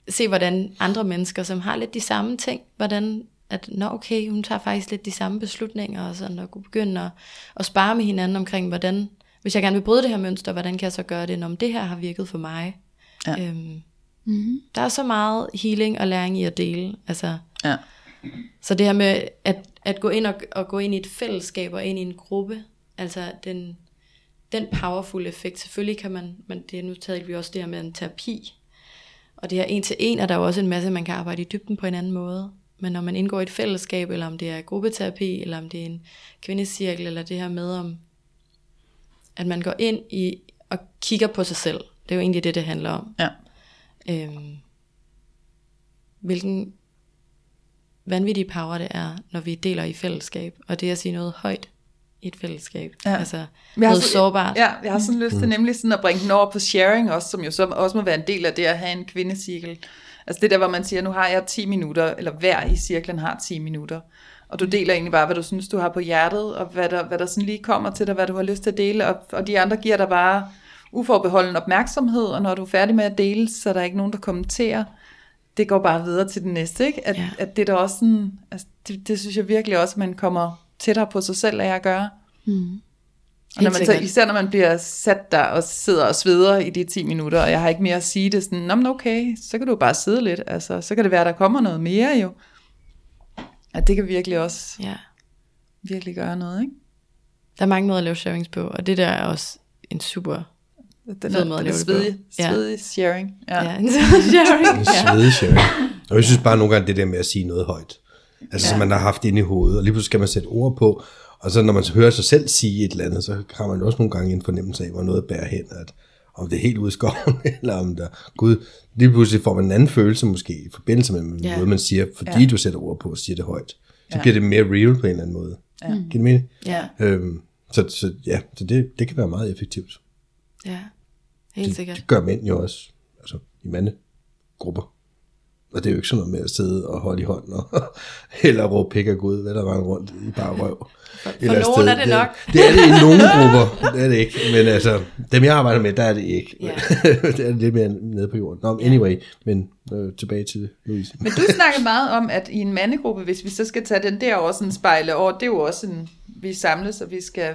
Speaker 3: se, hvordan andre mennesker, som har lidt de samme ting, hvordan at, nå okay, hun tager faktisk lidt de samme beslutninger, og sådan at kunne begynde at, at spare med hinanden omkring, hvordan, hvis jeg gerne vil bryde det her mønster, hvordan kan jeg så gøre det, når det her har virket for mig.
Speaker 2: Ja.
Speaker 3: Øhm,
Speaker 4: Mm-hmm.
Speaker 3: der er så meget healing og læring i at dele. Altså,
Speaker 2: Ja.
Speaker 3: så det her med at, at gå ind og, og gå ind i et fællesskab og ind i en gruppe, altså den, den powerful effekt, selvfølgelig kan man, men det er nu taget vi også det her med en terapi, og det her en til en, er der jo også en masse, man kan arbejde i dybden på en anden måde. Men når man indgår i et fællesskab, eller om det er gruppeterapi, eller om det er en kvindecirkel, eller det her med, om at man går ind i og kigger på sig selv. Det er jo egentlig det, det handler om.
Speaker 2: Ja.
Speaker 3: Øhm, hvilken vanvittig power det er, når vi deler i fællesskab, og det at sige noget højt i et fællesskab.
Speaker 2: Ja.
Speaker 3: Altså
Speaker 2: Jeg har
Speaker 3: noget
Speaker 2: så-
Speaker 3: sårbart.
Speaker 2: Ja, jeg har sådan lyst til nemlig sådan at bringe den over på sharing også, som jo så også må være en del af det at have en kvindecirkel. Altså det der, hvor man siger, nu har jeg 10 minutter, eller hver i cirklen har 10 minutter. Og du deler egentlig bare, hvad du synes, du har på hjertet, og hvad der, hvad der sådan lige kommer til dig, hvad du har lyst til at dele, og, og de andre giver dig bare uforbeholden opmærksomhed, og når du er færdig med at dele, så er der ikke nogen, der kommenterer. Det går bare videre til den næste, ikke? At,
Speaker 3: Ja.
Speaker 2: at det er da også sådan, altså det, det synes jeg virkelig også, at man kommer tættere på sig selv af at gøre.
Speaker 4: Mm.
Speaker 2: Og når man så, især når man bliver sat der og sidder og sveder i de 10 minutter, og jeg har ikke mere at sige det, sådan, Nå, men okay, så kan du bare sidde lidt, altså, så kan det være, der kommer noget mere jo. At det kan virkelig også
Speaker 3: Ja.
Speaker 2: virkelig gøre noget, ikke?
Speaker 3: Der er mange måder at lave sharings på, og det der er også en super
Speaker 2: Den
Speaker 3: Fed
Speaker 2: er,
Speaker 3: måde at lave det på.
Speaker 2: svedig,
Speaker 3: Ja.
Speaker 2: sharing. Ja.
Speaker 3: ja. en sharing.
Speaker 5: En svedig sharing. Og jeg synes bare nogle gange det der med at sige noget højt. Altså ja. som man har haft inde i hovedet, og lige pludselig skal man sætte ord på, og så når man så hører sig selv sige et eller andet, så har man også nogle gange en fornemmelse af, hvor noget bærer hen, at om det er helt ude i skoven, eller om der, gud, lige pludselig får man en anden følelse måske, i forbindelse med
Speaker 3: Ja.
Speaker 5: noget, man siger, fordi
Speaker 2: Ja.
Speaker 5: du sætter ord på og siger det højt. Så
Speaker 2: Ja.
Speaker 5: bliver det mere real på en eller anden måde.
Speaker 2: Ja.
Speaker 5: Giver det mening?
Speaker 3: ja,
Speaker 5: Øhm, så, så ja, så det, det kan være meget effektivt.
Speaker 3: ja. Helt
Speaker 5: Det,
Speaker 3: sikkert.
Speaker 5: det gør mænd jo også, altså i mandegrupper. Og det er jo ikke sådan noget med at sidde og holde i hånden, og, eller råbe pik og gud, hvad der var rundt i bare røv.
Speaker 3: For, for nogen er det nok.
Speaker 5: Det, det er det i nogle grupper, det er det ikke. Men altså, dem jeg arbejder med, der er det ikke.
Speaker 3: Ja.
Speaker 5: det er lidt mere nede på jorden. Nå, anyway, men øh, tilbage til Louise.
Speaker 2: Men du snakker meget om, at i en mandegruppe, hvis vi så skal tage den der også en spejle over, det er jo også en, vi samles, og vi skal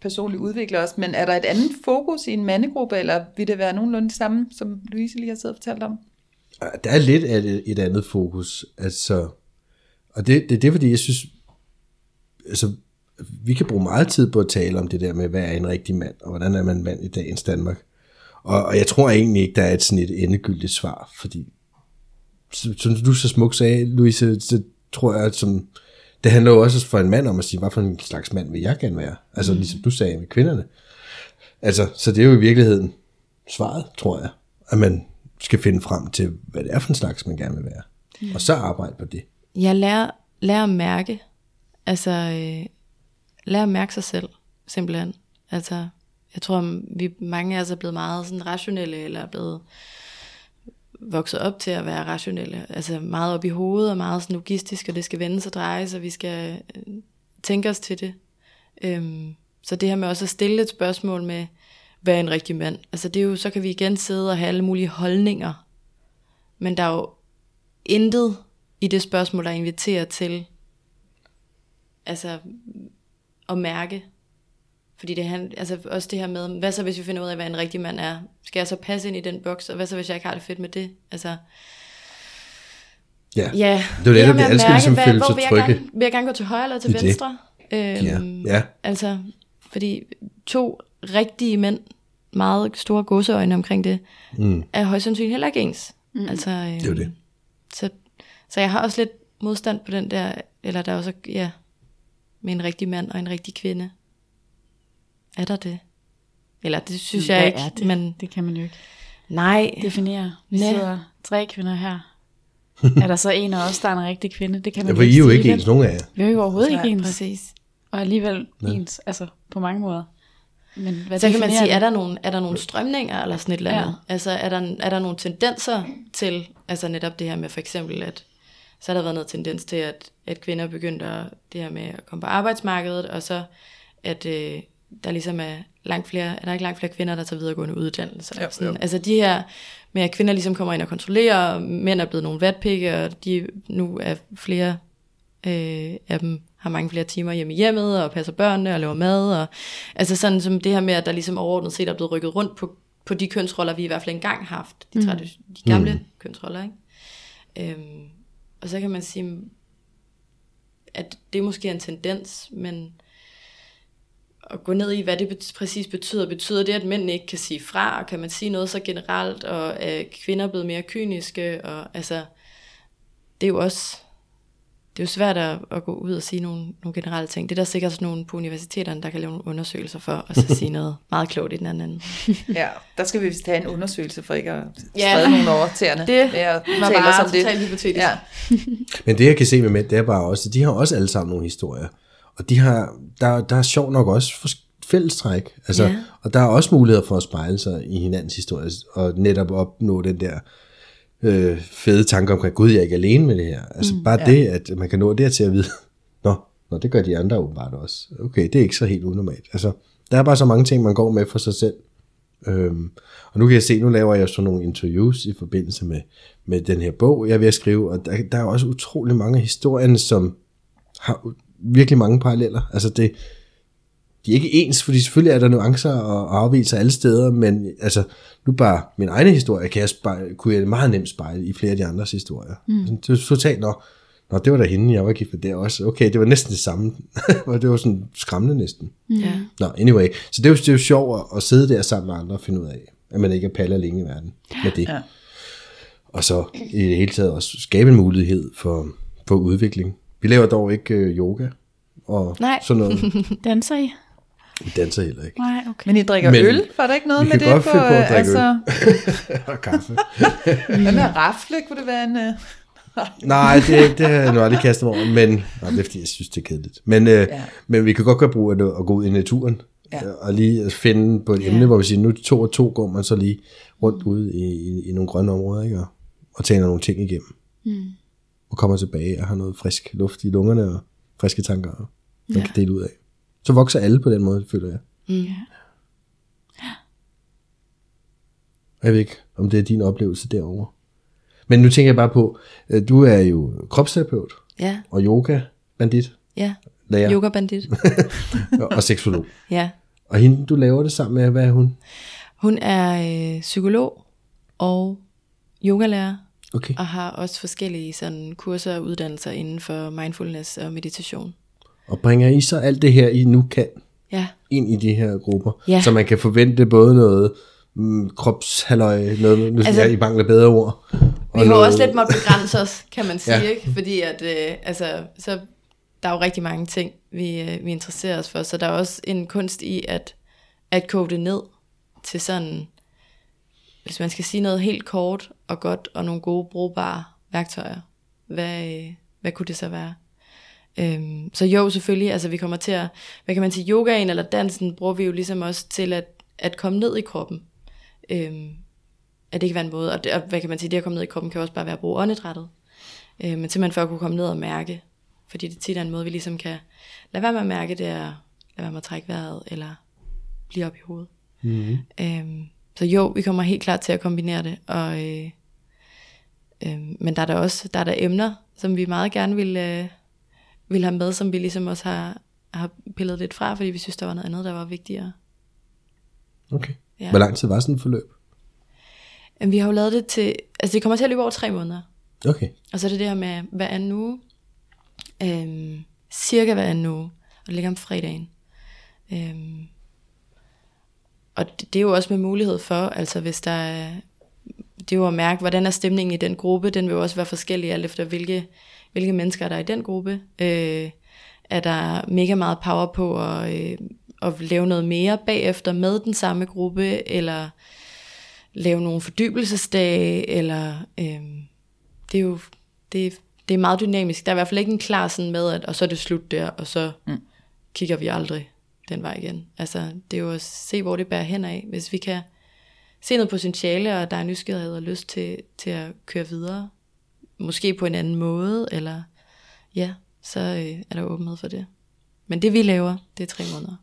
Speaker 2: personligt udvikle os, men er der et andet fokus i en mandegruppe, eller vil det være nogenlunde det samme, som Louise lige har siddet og fortalt om?
Speaker 5: Der er lidt af et, et andet fokus, altså, og det, det, det er fordi, jeg synes, altså, vi kan bruge meget tid på at tale om det der med, hvad er en rigtig mand, og hvordan er man en mand i dagens Danmark. Og, og jeg tror egentlig ikke, der er et sådan et endegyldigt svar, fordi, som du så smukt sagde, Louise, så tror jeg, at som, det handler jo også for en mand om at sige, hvad for en slags mand vil jeg gerne være? Altså, ligesom du sagde med kvinderne. Altså, så det er jo i virkeligheden svaret, tror jeg, at man skal finde frem til, hvad det er for en slags, man gerne vil være. Og så arbejde på det.
Speaker 3: Jeg lærer, lærer at mærke, altså øh, lærer at mærke sig selv, simpelthen. Altså, jeg tror, vi mange af os er blevet meget sådan rationelle, eller er blevet vokset op til at være rationelle. Altså meget op i hovedet, og meget sådan logistisk, og det skal vendes og drejes, og vi skal øh, tænke os til det. Øhm, så det her med også at stille et spørgsmål med, hvad er en rigtig mand? Altså det er jo, så kan vi igen sidde og have alle mulige holdninger. Men der er jo intet i det spørgsmål, der inviterer til altså at mærke. Fordi det han, altså også det her med, hvad så hvis vi finder ud af, hvad en rigtig mand er? Skal jeg så passe ind i den boks, og hvad så hvis jeg ikke har det fedt med det? Altså,
Speaker 5: Ja,
Speaker 3: ja,
Speaker 5: det er jo det, alle skal
Speaker 3: mærke,
Speaker 5: ligesom føle
Speaker 3: hvor
Speaker 5: sig
Speaker 3: vil jeg
Speaker 5: trygge.
Speaker 3: Gerne, vil jeg gerne gå til højre eller til
Speaker 5: Det er det.
Speaker 3: venstre? Øhm,
Speaker 5: Ja, ja.
Speaker 3: Altså, fordi to rigtige mænd, meget store godseøjne omkring det,
Speaker 5: Mm.
Speaker 3: er højst sandsynligt heller ikke ens. Mm. Altså, øhm,
Speaker 5: Det er det.
Speaker 3: Så, så jeg har også lidt modstand på den der, eller der er også, ja, med en rigtig mand og en rigtig kvinde. Er der det? Eller det synes jeg
Speaker 4: Hvad
Speaker 3: ikke,
Speaker 4: er det?
Speaker 3: men
Speaker 4: Det kan man jo ikke
Speaker 3: nej.
Speaker 4: definere. Vi
Speaker 3: Nej.
Speaker 4: sidder tre kvinder her. er der så en af os, der er en rigtig kvinde? Det kan
Speaker 5: Ja,
Speaker 4: man
Speaker 5: for I er jo ikke ens, nogen af jer.
Speaker 4: Vi er jo overhovedet
Speaker 3: Nej,
Speaker 4: ikke ens.
Speaker 3: præcis.
Speaker 4: Og alligevel ens, altså på mange måder. Men hvad
Speaker 3: Så kan man sige, er der nogle, er der nogle strømninger eller sådan et eller andet?
Speaker 4: Ja.
Speaker 3: Altså er der, er der nogle tendenser til, altså netop det her med for eksempel, at så har der været noget tendens til, at, at kvinder begyndte at, det her med at komme på arbejdsmarkedet, og så at øh, der ligesom er langt flere, er der ikke langt flere kvinder, der tager videregående uddannelser.
Speaker 2: Jo,
Speaker 3: sådan.
Speaker 2: jo.
Speaker 3: Altså de her med, at kvinder ligesom kommer ind og kontrollerer, og mænd er blevet nogle vatpikke, og de nu er flere øh, af dem har mange flere timer hjemme i hjemmet, og passer børnene og laver mad. Og, altså sådan som det her med, at der ligesom overordnet set er blevet rykket rundt på, på de kønsroller, vi i hvert fald engang har haft. De, tradi- de gamle mm. kønsroller, ikke? Øhm, og så kan man sige, at det måske er en tendens, men at gå ned i, hvad det præcis betyder. Betyder det, at mænd ikke kan sige fra, og kan man sige noget så generelt, og er kvinder blevet mere kyniske, og altså, det er jo også, det er jo svært at, at gå ud og sige nogle, nogle generelle ting. Det er der sikkert sådan nogle på universiteterne, der kan lave nogle undersøgelser for, og så sige noget meget klogt i den anden ende.
Speaker 2: Ja, der skal vi vist have en undersøgelse for ikke at
Speaker 3: Ja.
Speaker 2: sprede nogle over tæerne.
Speaker 3: Det
Speaker 2: at
Speaker 3: var bare
Speaker 2: om det.
Speaker 3: totalt hypotetisk.
Speaker 2: Ja.
Speaker 5: Men det jeg kan se med mænd, det er bare også, at de har også alle sammen nogle historier. Og de har, der, der er sjovt nok også fællestræk. Altså,
Speaker 3: Ja.
Speaker 5: Og der er også muligheder for at spejle sig i hinandens historie, og netop opnå den der øh, fede tanke omkring, gud, jeg er ikke alene med det her. Altså mm, bare ja. det, at man kan nå dertil at vide, nå, nå, det gør de andre åbenbart også. Okay, det er ikke så helt unormalt. Altså, der er bare så mange ting, man går med for sig selv. Øhm, og nu kan jeg se, nu laver jeg sådan nogle interviews i forbindelse med, med den her bog, jeg er ved at skrive, og der, der er også utrolig mange af historierne, som har virkelig mange paralleller. Altså det, de er ikke ens, fordi selvfølgelig er der nuancer og afvielser alle steder, men altså, nu bare min egen historie, kan jeg spejle, kunne jeg meget nemt spejle i flere af de andres historier. Mm. Det var totalt, nå, nå, det var da hende, jeg var gift med der også. Okay, det var næsten det samme. Og det var sådan skræmmende næsten.
Speaker 3: Ja.
Speaker 5: Nå, anyway. Så det er jo, det er jo sjovt at, at sidde der sammen med andre og finde ud af, at man ikke er palle alene i verden med det.
Speaker 2: Ja.
Speaker 5: Og så i det hele taget også skabe en mulighed for, for udvikling. Vi laver dog ikke øh, yoga og
Speaker 3: Nej.
Speaker 5: sådan noget.
Speaker 4: Danser I?
Speaker 5: Vi danser heller ikke.
Speaker 4: Nej, okay.
Speaker 2: Men I drikker
Speaker 5: Men
Speaker 2: øl, var der ikke noget
Speaker 5: vi
Speaker 2: med
Speaker 5: kan
Speaker 2: det?
Speaker 5: godt finde på at drikke
Speaker 2: altså,
Speaker 5: og kaffe.
Speaker 2: Hvad med rafle? Kunne det være en... Uh...
Speaker 5: Nej, det, det har jeg nu aldrig kastet mig over, men nej, det er fordi, jeg synes, det er kedeligt. Men, øh,
Speaker 2: Ja.
Speaker 5: men vi kan godt gøre brug af det at gå ud i naturen,
Speaker 2: Ja.
Speaker 5: ja. og lige at finde på et emne, hvor vi siger, nu to og to går man så lige rundt ude i, i, i nogle grønne områder, ikke? Og, og taler nogle ting igennem.
Speaker 4: Mm.
Speaker 5: Og kommer tilbage og har noget frisk luft i lungerne og friske tanker, og man
Speaker 3: Ja.
Speaker 5: kan dele ud af. Så vokser alle på den måde, føler jeg.
Speaker 3: Mm.
Speaker 4: Ja.
Speaker 5: Og Jeg ved ikke, om det er din oplevelse derovre. Men nu tænker jeg bare på, øh, du er jo kropsterapeut
Speaker 3: Ja,
Speaker 5: og yoga-bandit,
Speaker 3: ja.
Speaker 5: lærer
Speaker 3: Yoga bandit.
Speaker 5: og seksolog.
Speaker 3: ja.
Speaker 5: Og hende, du laver det sammen med, hvad er hun?
Speaker 3: Hun er øh, psykolog og yogalærer,
Speaker 5: Okay.
Speaker 3: og har også forskellige sådan, kurser og uddannelser inden for mindfulness og meditation.
Speaker 5: Og bringer I så alt det her, I nu kan,
Speaker 3: Ja,
Speaker 5: ind i de her grupper,
Speaker 3: Ja.
Speaker 5: så man kan forvente både noget mm, kropshalløj, noget, nu altså, jeg, I mangler bedre ord.
Speaker 3: vi
Speaker 5: og
Speaker 3: har
Speaker 5: noget-
Speaker 3: også lidt måttet begrænse os, kan man sige,
Speaker 5: Ja.
Speaker 3: ja. ikke? Fordi at, øh, altså, så, der er jo rigtig mange ting, vi, øh, vi interesserer os for, så der er også en kunst i at, at koge det ned til sådan, hvis man skal sige noget helt kort og godt, og nogle gode brugbare værktøjer, hvad, øh, hvad kunne det så være? Øhm, så jo, selvfølgelig, altså vi kommer til at, hvad kan man sige, yogaen eller dansen bruger vi jo ligesom også til at, at komme ned i kroppen. Øhm, at det kan være en måde, og, det, og hvad kan man sige, det at komme ned i kroppen kan også bare være at bruge åndedrættet. Øh, men simpelthen for at kunne komme ned og mærke, fordi det tit er en måde, vi ligesom kan lade være med at mærke, det er lade være med at trække vejret, eller blive op i hovedet.
Speaker 5: Mhm.
Speaker 3: Øhm, så jo, vi kommer helt klart til at kombinere det, og, øh, øh, men der er der også der er der emner, som vi meget gerne vil, øh, vil have med, som vi ligesom også har, har pillet lidt fra, fordi vi synes, der var noget andet, der var vigtigere.
Speaker 5: Okay.
Speaker 3: Ja.
Speaker 5: Hvor lang tid var sådan et forløb?
Speaker 3: Men vi har jo lavet det til, altså det kommer til at løbe over tre måneder.
Speaker 5: Okay.
Speaker 3: Og så er det det her med hver anden uge. Øhm, cirka hver anden uge. Og det ligger om fredagen. Øhm, og det, det er jo også med mulighed for, altså hvis der er, det er jo at mærke, hvordan er stemningen i den gruppe. Den vil jo også være forskellig alt efter, hvilke, hvilke mennesker der er i den gruppe. Øh, er der mega meget power på at, øh, at lave noget mere bagefter med den samme gruppe, eller lave nogle fordybelsesdage, eller øhm, det er jo det, det er meget dynamisk. Der er i hvert fald ikke en klar sådan med, at og så er det slut der, og så mm. kigger vi aldrig den vej igen. Altså, det er jo at se, hvor det bærer hen af. Hvis vi kan se noget potentiale, og der er nysgerrighed og lyst til, til at køre videre, måske på en anden måde, eller ja, så øh, er der åbenhed for det. Men det vi laver, det er tre måneder.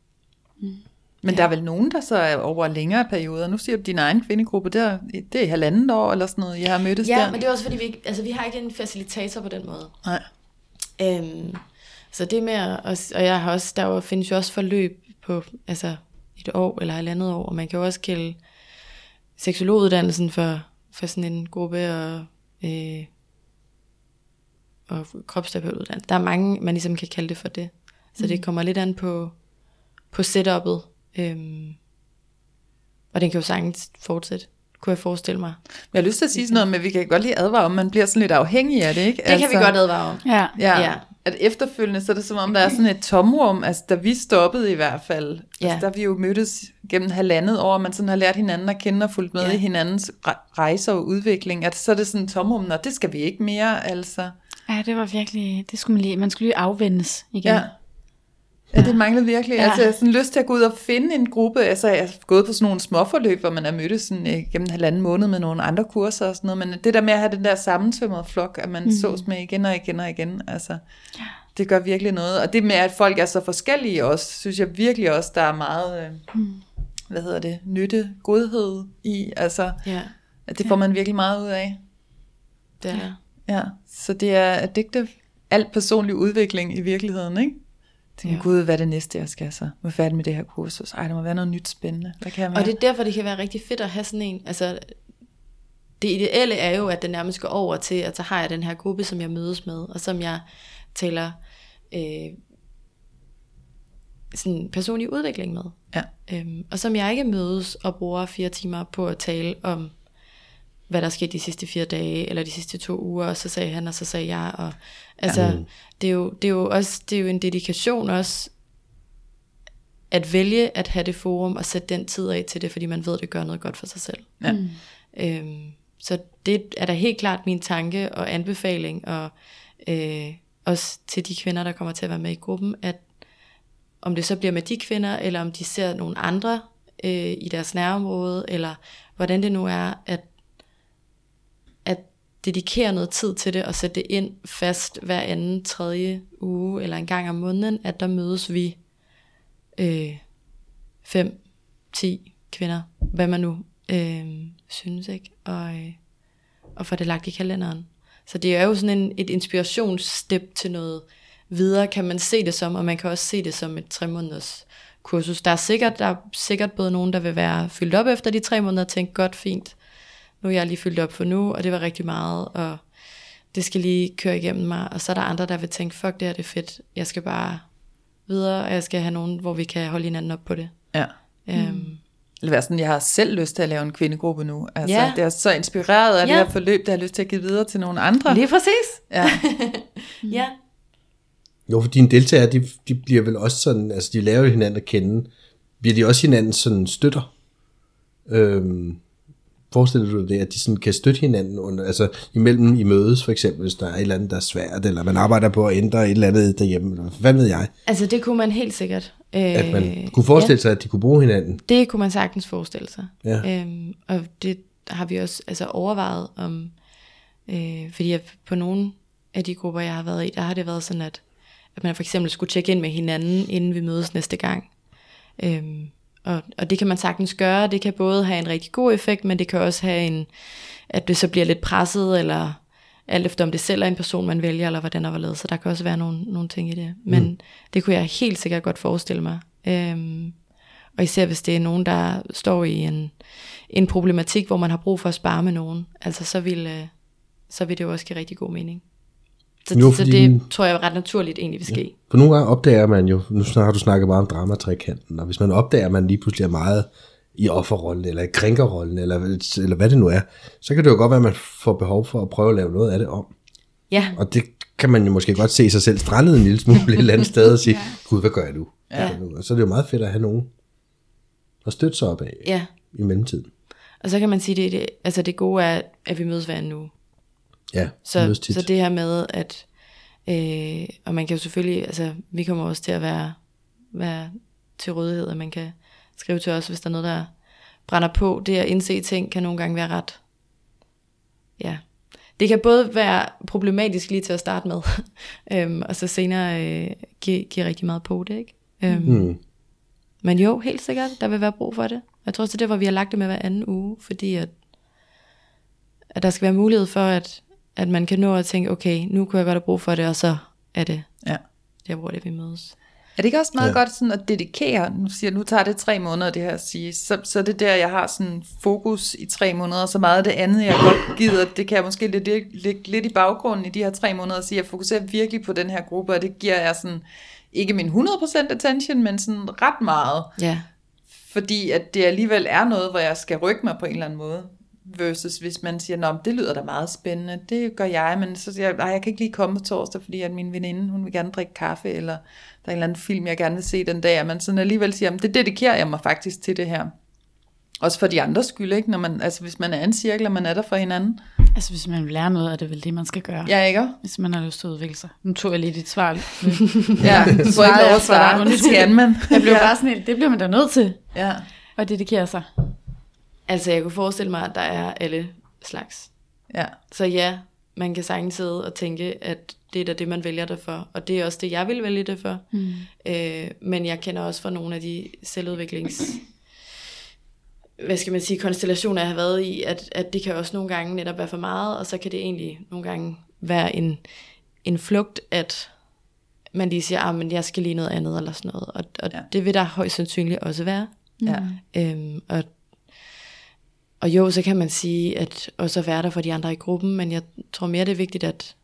Speaker 2: Men ja. der er vel nogen, der så er over længere perioder. Nu siger du, din egen kvindegruppe, det er, det er halvandet år eller sådan noget, jeg har mødtes
Speaker 3: Ja,
Speaker 2: der.
Speaker 3: men det er også fordi, vi, ikke, altså, vi har ikke en facilitator på den måde.
Speaker 2: Nej.
Speaker 3: Øhm, så det med at, og, jeg har også, der findes jo også forløb på altså et år eller halvandet år, og man kan jo også kalde seksologuddannelsen for, for sådan en gruppe og, øh, og kropsterapeutuddannelse. Der er mange, man ligesom kan kalde det for det. Så det kommer lidt an på, på setup'et. Øhm, og den kan jo sagtens fortsætte, kunne jeg forestille mig.
Speaker 2: Jeg har lyst til at sige sådan noget, men vi kan godt lige advare om, man bliver sådan lidt afhængig af det, ikke?
Speaker 3: Det kan vi godt advare om.
Speaker 4: Ja.
Speaker 2: Ja,
Speaker 3: Ja.
Speaker 2: At efterfølgende, så er det som om, der er sådan et tomrum, altså da vi stoppede i hvert fald,
Speaker 3: Ja.
Speaker 2: altså, der vi jo mødtes gennem halvandet år, man sådan har lært hinanden at kende og fulgt med
Speaker 3: Ja.
Speaker 2: i hinandens re- rejser og udvikling, at så er det sådan et tomrum, og det skal vi ikke mere, altså.
Speaker 4: Ja, det var virkelig, det skulle man lige, man skulle lige afvendes igen.
Speaker 2: Ja. Ja, det manglede virkelig. Ja.
Speaker 4: Ja.
Speaker 2: Altså, jeg har sådan lyst til at gå ud og finde en gruppe. Altså, jeg har gået på sådan nogle småforløb, hvor man er mødtes sådan, øh, gennem en halvanden måned med nogle andre kurser og sådan noget. Men det der med at have den der sammensvømmede flok, at man mm. sås med igen og igen og igen, altså, ja. det gør virkelig noget. Og det med, at folk er så forskellige også, synes jeg virkelig også, der er meget, øh, mm. hvad hedder det, nytte, godhed i. Altså,
Speaker 3: Ja,
Speaker 2: at det får man virkelig meget ud af.
Speaker 3: det er der.
Speaker 2: Ja, så det er addictive. Alt personlig udvikling i virkeligheden, ikke? Tænker, ja. Gud, hvad er det næste, jeg skal så? Er jeg færdig med det her kursus. Ej, der må være noget nyt spændende. Hvad kan jeg mere?
Speaker 3: Og det er derfor, det kan være rigtig fedt at have sådan en, altså det ideelle er jo, at den nærmest går over til, at så har jeg den her gruppe, som jeg mødes med, og som jeg taler øh, sådan personlig udvikling med.
Speaker 2: Ja.
Speaker 3: Øhm, og som jeg ikke mødes og bruger fire timer på at tale om, hvad der skete de sidste fire dage, eller de sidste to uger, og så sagde han, og så sagde jeg, og altså, ja. det, er jo, det, er jo også, det er jo en dedikation også, at vælge at have det forum, og sætte den tid af til det, fordi man ved, at det gør noget godt for sig selv.
Speaker 2: Ja.
Speaker 3: Øhm, så det er da helt klart min tanke og anbefaling, og øh, også til de kvinder, der kommer til at være med i gruppen, at om det så bliver med de kvinder, eller om de ser nogle andre øh, i deres nærområde, eller hvordan det nu er, at dedikere noget tid til det og sætte det ind fast hver anden, tredje uge eller en gang om måneden, at der mødes vi øh, fem, ti kvinder, hvad man nu øh, synes, ikke? Og, øh, og få det lagt i kalenderen. Så det er jo sådan en, et inspirationsstep til noget videre, kan man se det som, og man kan også se det som et tre måneders kursus. Der er sikkert, der er sikkert både nogen, der vil være fyldt op efter de tre måneder og tænke, godt, fint, nu er jeg lige fyldt op for nu, og det var rigtig meget, og det skal lige køre igennem mig. Og så er der andre, der vil tænke, fuck det her, det er fedt, jeg skal bare videre, og jeg skal have nogen, hvor vi kan holde hinanden op på det.
Speaker 2: Ja.
Speaker 3: Øhm,
Speaker 2: Eller være sådan, jeg har selv lyst til at lave en kvindegruppe nu. Altså,
Speaker 3: Ja.
Speaker 2: det er så inspireret af
Speaker 3: Ja.
Speaker 2: det her forløb, der har lyst til at give videre til nogle andre.
Speaker 3: Lige præcis.
Speaker 2: Ja.
Speaker 3: Ja.
Speaker 5: Jo, for dine deltagere, de, de bliver vel også sådan, altså de lærer jo hinanden at kende. Bliver de også hinanden sådan støtter? Øhm, forestiller du dig det, at de sådan kan støtte hinanden, under, altså imellem i mødes for eksempel, hvis der er et eller andet, der er svært, eller man arbejder på at ændre et eller andet derhjemme, eller hvad ved jeg?
Speaker 3: Altså det kunne man helt sikkert. Øh,
Speaker 5: At man kunne forestille sig, at de kunne bruge hinanden.
Speaker 3: Det kunne man sagtens forestille sig.
Speaker 5: Ja.
Speaker 3: Øhm, og det har vi også altså, overvejet om, øh, fordi jeg, på nogle af de grupper, jeg har været i, der har det været sådan, at, at man for eksempel skulle tjekke ind med hinanden, inden vi mødes næste gang. Øhm, og, og det kan man sagtens gøre. Det kan både have en rigtig god effekt, men det kan også have en, at det så bliver lidt presset, eller alt efter om det selv er en person, man vælger, eller hvordan der var lavet. Så der kan også være nogle, nogle ting i det. Men mm. det kunne jeg helt sikkert godt forestille mig. Øhm, og især hvis det er nogen, der står i en, en problematik, hvor man har brug for at spare med nogen, altså så vil, øh, så vil det jo også give rigtig god mening. Så,
Speaker 5: Jo,
Speaker 3: jo, så
Speaker 5: fordi
Speaker 3: det tror jeg ret naturligt egentlig vil ske.
Speaker 5: For nogle gange opdager man jo, nu har du snakket meget om dramatrikanten, og hvis man opdager, at man lige pludselig er meget i offerrollen, eller i krænkerrollen, eller, eller hvad det nu er, så kan det jo godt være, at man får behov for at prøve at lave noget af det om.
Speaker 3: Ja,
Speaker 5: Og det kan man jo måske godt se sig selv strandet en lille smule et eller andet sted og sige, gud, hvad gør jeg nu?
Speaker 3: Ja.
Speaker 5: Og så er det jo meget fedt at have nogen at støtte sig op af
Speaker 3: ja.
Speaker 5: i mellemtiden.
Speaker 3: Og så kan man sige, det, det, altså det gode er, at vi mødes hver uge.
Speaker 5: Ja,
Speaker 3: Så, så det her med, at, øh, og man kan jo selvfølgelig, altså vi kommer også til at være, være til rådighed, at man kan skrive til os, hvis der er noget, der brænder på. Det at indse ting kan nogle gange være ret, ja. Det kan både være problematisk lige til at starte med, øhm, og så senere øh, give, give rigtig meget på det, ikke? Øhm,
Speaker 5: Mm.
Speaker 3: Men jo, helt sikkert, der vil være brug for det. Jeg tror også, det er derfor, vi har lagt det med hver anden uge, fordi at, at der skal være mulighed for, at, at man kan nå at tænke, okay, nu kunne jeg godt have brug for det, og så er det
Speaker 2: Ja.
Speaker 3: der, hvor det vi mødes.
Speaker 2: Er det ikke også meget
Speaker 5: Ja.
Speaker 2: godt sådan at dedikere, nu siger nu tager det tre måneder det her at sige, så, så er det der, jeg har sådan fokus i tre måneder, og så meget af det andet, jeg godt gider, det kan jeg måske lidt, ligge lidt i baggrunden i de her tre måneder, og sige, jeg fokuserer virkelig på den her gruppe, og det giver jeg sådan, ikke min 100% attention, men sådan ret meget,
Speaker 3: Ja,
Speaker 2: fordi at det alligevel er noget, hvor jeg skal rykke mig på en eller anden måde. Versus hvis man siger, men det lyder da meget spændende, det gør jeg, men så siger jeg, jeg kan ikke lige komme på torsdag, fordi at min veninde, hun vil gerne drikke kaffe, eller der er en eller anden film, jeg gerne vil se den dag, og man sådan alligevel siger, det dedikerer jeg mig faktisk til det her. Også for de andres skyld, ikke? Når man, altså hvis man er en cirkel, og man er der for hinanden.
Speaker 4: Altså, hvis man vil lære noget, er det vel det, man skal gøre.
Speaker 2: Ja, ikke?
Speaker 4: Hvis man har lyst til at udvikle sig. Nu tog jeg lige dit svar.
Speaker 2: Ja, du
Speaker 4: Svarede jeg
Speaker 2: at
Speaker 4: for dig.
Speaker 2: svare, det skal man.
Speaker 4: Jeg blev
Speaker 2: ja.
Speaker 4: bare sådan det bliver man da nødt til
Speaker 2: Ja.
Speaker 4: at dedikere sig.
Speaker 3: Altså jeg kunne forestille mig, at der er alle slags.
Speaker 2: ja.
Speaker 3: Så ja, man kan sagtens sidde og tænke, at det er da det, man vælger det for. Og det er også det, jeg vil vælge det for. Mm. Øh, men jeg kender også fra nogle af de selvudviklings... Hvad skal man sige, konstellationer, jeg har været i, at, at det kan også nogle gange netop være for meget, og så kan det egentlig nogle gange være en, en flugt, at man lige siger, at men jeg skal lige noget andet, eller sådan noget. Og, og. Ja. det vil der højst sandsynligt også være.
Speaker 2: ja.
Speaker 3: Øhm, og, og jo, så kan man sige, at også at være der for de andre i gruppen, men jeg tror mere, det er vigtigt, at,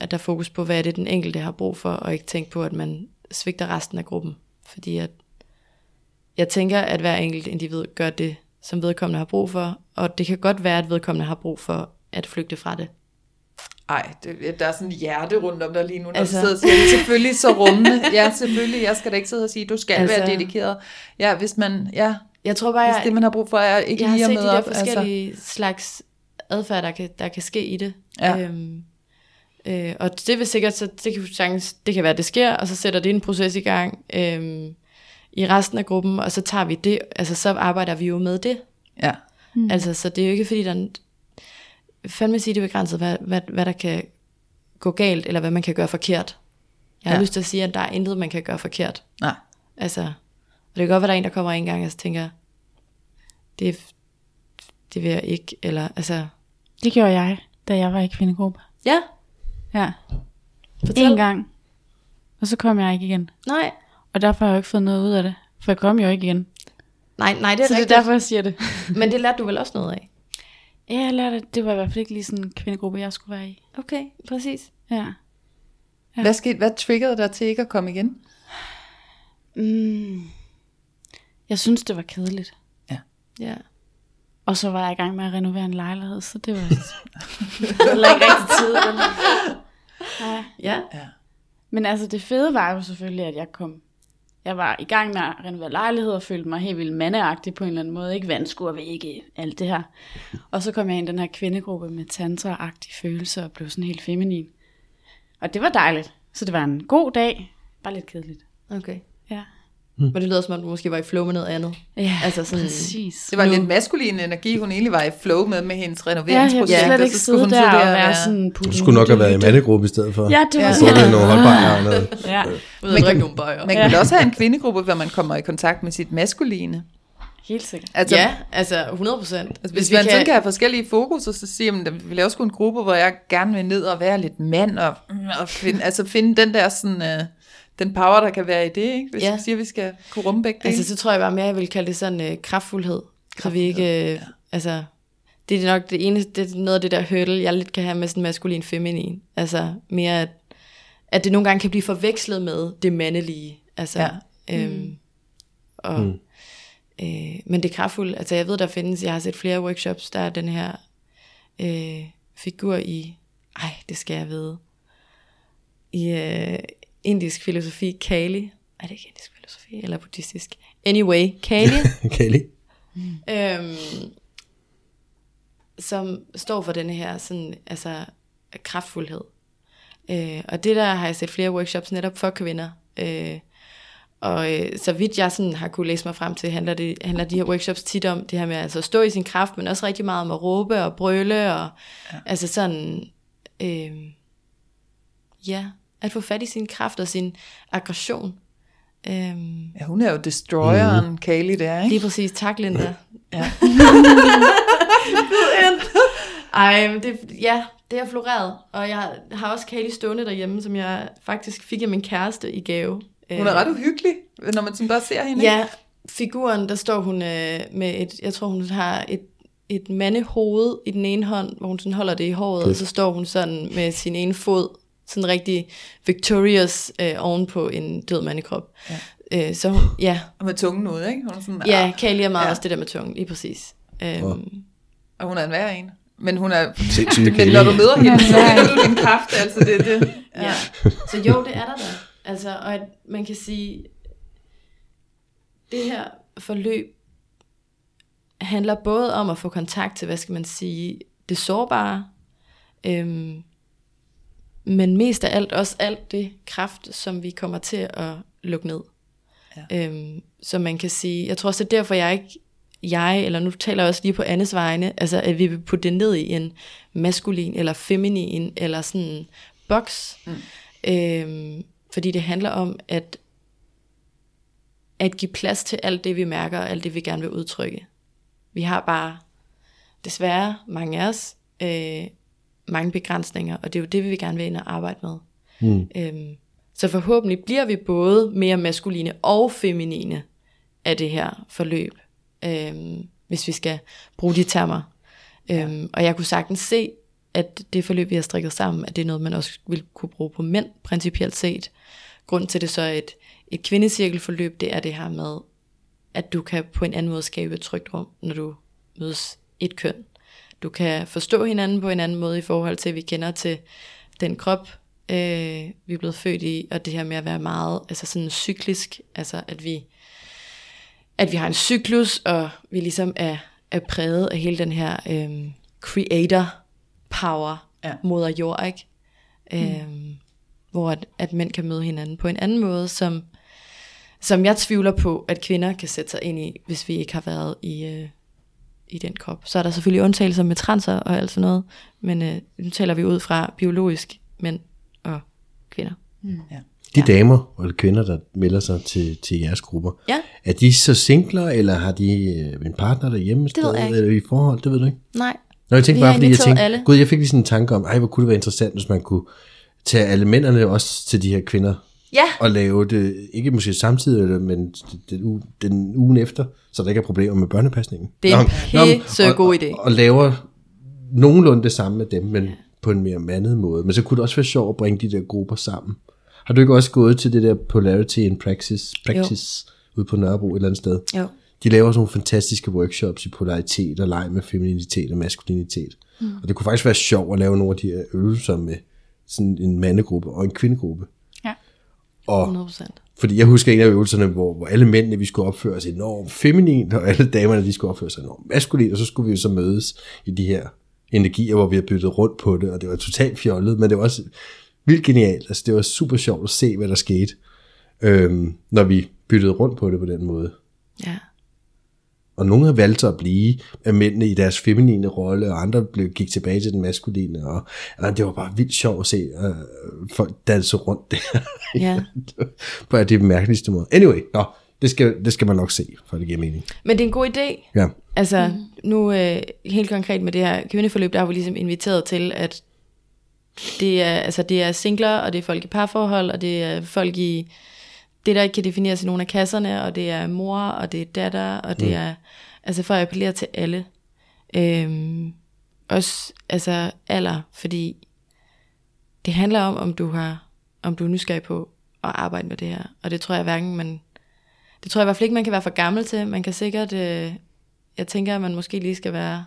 Speaker 3: at der er fokus på, hvad er det, den enkelte har brug for, og ikke tænke på, at man svigter resten af gruppen. Fordi at, jeg tænker, at hver enkelt individ gør det, som vedkommende har brug for, og det kan godt være, at vedkommende har brug for at flygte fra det.
Speaker 2: Ej, det, der er sådan et hjerte rundt om dig lige nu, når altså, du sidder og siger, er selvfølgelig så rummende. Ja, selvfølgelig, jeg skal da ikke sidde og sige, du skal Altså- være dedikeret. Ja, hvis man, ja,
Speaker 3: Jeg tror bare,
Speaker 2: hvis
Speaker 3: jeg,
Speaker 2: det man har brug for er ikke
Speaker 3: jeg har
Speaker 2: lige at
Speaker 3: set de der
Speaker 2: op. Altså.
Speaker 3: forskellige slags adfærd, der kan, der kan ske i det.
Speaker 2: Ja.
Speaker 3: Øhm, øh, og det vil sikkert, så det kan, sagtens, det kan være, at det sker, og så sætter det en proces i gang øhm, i resten af gruppen, og så tager vi det, altså så arbejder vi jo med det.
Speaker 2: Ja,
Speaker 3: Mm. Altså, så det er jo ikke fordi, der er fandme sige, det er begrænset, hvad, hvad, hvad der kan gå galt, eller hvad man kan gøre forkert. Jeg har
Speaker 2: Ja.
Speaker 3: lyst til at sige, at der er intet, man kan gøre forkert.
Speaker 2: Nej.
Speaker 3: Altså, det kan godt være, der er en, der kommer en gang, og så tænker, det, det vil jeg ikke, eller altså,
Speaker 4: Det gjorde jeg, da jeg var i kvindegruppe.
Speaker 3: ja,
Speaker 4: Ja,
Speaker 3: fortæl.
Speaker 4: en gang. Og så kom jeg ikke igen.
Speaker 3: Nej,
Speaker 4: Og derfor har jeg jo ikke fået noget ud af det. For jeg kom jo ikke igen.
Speaker 3: nej, nej, det er
Speaker 4: så det er
Speaker 3: rigtigt.
Speaker 4: derfor, jeg siger det.
Speaker 3: Men det lærte du vel også noget af?
Speaker 4: Ja, jeg lærte, det var i hvert fald ikke lige sådan en kvindegruppe, jeg skulle være i.
Speaker 3: Okay, præcis.
Speaker 4: Ja. Ja.
Speaker 2: Hvad, skete, hvad triggerede dig til ikke at komme igen?
Speaker 4: Mm. Jeg synes, det var kedeligt.
Speaker 3: Ja.
Speaker 4: Og så var jeg i gang med at renovere en lejlighed, så det var heller ikke rigtig tid. vel? Nej.
Speaker 3: Ja.
Speaker 4: Men altså det fede var jo selvfølgelig, at jeg kom... Jeg var i gang med at renovere lejlighed og følte mig helt vildt mandeagtig på en eller anden måde. Ikke vandskur vægge, alt det her. Og så kom jeg ind i den her kvindegruppe med tantra-agtige følelser og blev sådan helt feminin. Og det var dejligt. Så det var en god dag. Bare lidt kedeligt.
Speaker 3: Okay.
Speaker 4: Ja.
Speaker 3: Men det lyder som om, du måske var i flow med noget andet.
Speaker 4: Ja,
Speaker 3: Altså sådan-
Speaker 4: præcis.
Speaker 2: Det var
Speaker 4: Nu-
Speaker 2: lidt maskulin energi, hun egentlig var i flow med, med hendes
Speaker 4: Ja, jeg
Speaker 2: renoveringsprojekt.
Speaker 4: kunne slet
Speaker 2: og
Speaker 4: ikke
Speaker 2: så skulle
Speaker 4: sidde
Speaker 2: hun
Speaker 4: der og
Speaker 2: og
Speaker 4: være sådan...
Speaker 5: Du skulle nok have været i mandegruppe i stedet for.
Speaker 4: Ja, det var
Speaker 2: Ja.
Speaker 5: Så er det nogle holdbajer og noget.
Speaker 4: Ja,
Speaker 3: og drikke nogle bøjer.
Speaker 2: Man kan også have en kvindegruppe, hvor man kommer i kontakt med sit maskuline.
Speaker 4: helt sikkert.
Speaker 2: Altså,
Speaker 3: Ja, altså 100 procent.
Speaker 2: Altså, hvis, hvis man kan... sådan kan have forskellige fokus, så siger man, at vi laver sgu en gruppe, hvor jeg gerne vil ned og være lidt mand, og, og finde, altså finde den der sådan, uh, den power, der kan være i det, ikke? hvis
Speaker 3: Ja.
Speaker 2: vi siger, at vi skal kunne rumme begge dele.
Speaker 3: Altså, så tror jeg bare mere, jeg vil kalde det sådan øh, kraftfuldhed. Så vi ikke, øh,
Speaker 2: ja.
Speaker 3: altså, det er nok det eneste, det er noget af det der hurdle, jeg lidt kan have med sådan maskulin feminin. Altså, mere at, at det nogle gange kan blive forvekslet med det mandelige. Altså, ja. øhm, og, mm. øh, men det er kraftfuldt. Altså, jeg ved, der findes, jeg har set flere workshops, der er den her øh, figur i, ej, det skal jeg vide, i øh, indisk filosofi, Kali. Er det ikke indisk filosofi, eller buddhistisk? Anyway, Kali,
Speaker 5: Kali.
Speaker 3: øhm, som står for den her sådan, altså, kraftfuldhed. Øh, og det der har jeg set flere workshops netop for kvinder. Øh, og øh, så vidt jeg sådan har kunne læse mig frem til, handler, det, handler de her workshops tit om det her med altså at stå i sin kraft, men også rigtig meget om at råbe og brøle, og ja. altså sådan, øh, ja, at få fat i sin kraft og sin aggression. Øh,
Speaker 2: Ja, hun er jo destroyeren, mm. Kali der, ikke?
Speaker 3: Lige præcis. Tak, Linda.
Speaker 2: Ja.
Speaker 3: Ej, men det, ja, det er floreret. Og jeg har også Kali stående derhjemme, som jeg faktisk fik af min kæreste i gave.
Speaker 2: Hun er ret uhyggelig, når man sådan bare ser hende.
Speaker 3: Ja, figuren, der står hun øh, med et, jeg tror hun har et, et mandehoved i den ene hånd, hvor hun sådan holder det i håret, og så står hun sådan med sin ene fod, sådan rigtig victorious øh, oven på en død mandekrop. Ja. Øh, så hun, ja,
Speaker 2: Og med tungen ud, ikke? Hun er sådan,
Speaker 3: ja, Kali er meget
Speaker 2: Ja.
Speaker 3: også det der med tungen, lige præcis. Øhm,
Speaker 5: Wow.
Speaker 2: Og hun er en værre en. Men hun er... Men når du møder hende, så er du din kraft, altså det er det.
Speaker 3: Ja. ja. Så jo, det er der da. Altså, og at man kan sige, det her forløb handler både om at få kontakt til, hvad skal man sige, det sårbare, øhm, men mest af alt også alt det kraft, som vi kommer til at lukke ned. Ja. Øhm, så man kan sige, jeg tror også, det er derfor, jeg ikke, jeg, eller nu taler jeg også lige på Annes vegne, altså at vi vil putte det ned i en maskulin eller feminin, eller sådan en boks. Mm. Øhm, fordi det handler om at, at give plads til alt det, vi mærker, og alt det, vi gerne vil udtrykke. Vi har bare, desværre, mange af os, øh, mange begrænsninger, og det er jo det, vi gerne vil ind og arbejde med.
Speaker 5: Mm.
Speaker 3: Øhm, så forhåbentlig bliver vi både mere maskuline og feminine af det her forløb, øhm, hvis vi skal bruge de termer. Øhm, og jeg kunne sagtens se, at det forløb, vi har strikket sammen, at det er noget, man også vil kunne bruge på mænd, principielt set. Grund til det så er et, et kvindecirkelforløb, det er det her med, at du kan på en anden måde skabe et trygt rum, når du mødes et køn. Du kan forstå hinanden på en anden måde i forhold til, at vi kender til den krop, øh, vi er blevet født i, og det her med at være meget altså sådan cyklisk, altså at vi, at vi har en cyklus, og vi ligesom er, er præget af hele den her øh, creator power,
Speaker 2: Ja.
Speaker 3: moder jord, ikke? Øhm, hvor at, at mænd kan møde hinanden på en anden måde, som, som jeg tvivler på, at kvinder kan sætte sig ind i, hvis vi ikke har været i, øh, i den krop. Så er der selvfølgelig undtagelser med transer og alt sådan noget, men øh, nu taler vi ud fra biologisk mænd og kvinder.
Speaker 5: De damer eller kvinder, der melder sig til, til jeres grupper,
Speaker 3: Ja.
Speaker 5: er de så singler, eller har de øh, en partner derhjemme?
Speaker 3: Det ved jeg ikke.
Speaker 5: Eller i forhold, det ved du ikke?
Speaker 3: Nej,
Speaker 5: Nå, jeg tænkte
Speaker 3: Vi
Speaker 5: bare, fordi jeg tænkte,
Speaker 3: alle.
Speaker 5: gud, jeg fik lige sådan en tanke om, ej, hvor kunne det være interessant, hvis man kunne tage alle mændene også til de her kvinder,
Speaker 3: Ja.
Speaker 5: og lave det, ikke måske samtidig, men den, den ugen efter, så der ikke er problemer med børnepasningen.
Speaker 3: Det er en pisse
Speaker 5: og-
Speaker 3: god
Speaker 5: og-
Speaker 3: idé.
Speaker 5: Og laver nogenlunde det samme med dem, men på en mere mandet måde. Men så kunne det også være sjovt at bringe de der grupper sammen. Har du ikke også gået til det der Polarity in Praxis, practice ude på Nørrebro et eller andet sted?
Speaker 3: Jo.
Speaker 5: De laver sådan nogle fantastiske workshops i polaritet og leg med femininitet og maskulinitet. Mm. Og det kunne faktisk være sjovt at lave nogle af de her øvelser med sådan en mandegruppe og en kvindegruppe. Og
Speaker 3: 100%.
Speaker 5: fordi jeg husker en af øvelserne, hvor, hvor alle mændene, vi skulle opføre os enormt feminint, og alle damerne, de skulle opføre sig enormt maskulint, og så skulle vi jo så mødes i de her energier, hvor vi har byttet rundt på det, og det var totalt fjollet, men det var også vildt genialt. Altså, det var super sjovt at se, hvad der skete, øhm, når vi byttede rundt på det på den måde.
Speaker 3: Ja.
Speaker 5: Og nogle har valgt at blive af mændene i deres feminine rolle, og andre blev, gik tilbage til den maskuline. Og, og det var bare vildt sjovt at se øh, folk danse rundt der.
Speaker 3: Ja.
Speaker 5: på de mærkeligste måde. Anyway, nå, det skal, det skal man nok se, for det giver mening.
Speaker 3: Men det er en god idé.
Speaker 5: Ja.
Speaker 3: Altså, nu øh, helt konkret med det her kvindeforløb, der har vi ligesom inviteret til, at det er, altså, det er singler, og det er folk i parforhold, og det er folk i det, der ikke kan defineres i nogle af kasserne, og det er mor, og det er datter, og det mm. er, altså for at appellere til alle. Øhm, også, altså alder, fordi det handler om, om du har, om du er nysgerrig på at arbejde med det her, og det tror jeg hverken man, det tror jeg i hvert fald ikke, man kan være for gammel til. Man kan sikkert, øh, jeg tænker, at man måske lige skal være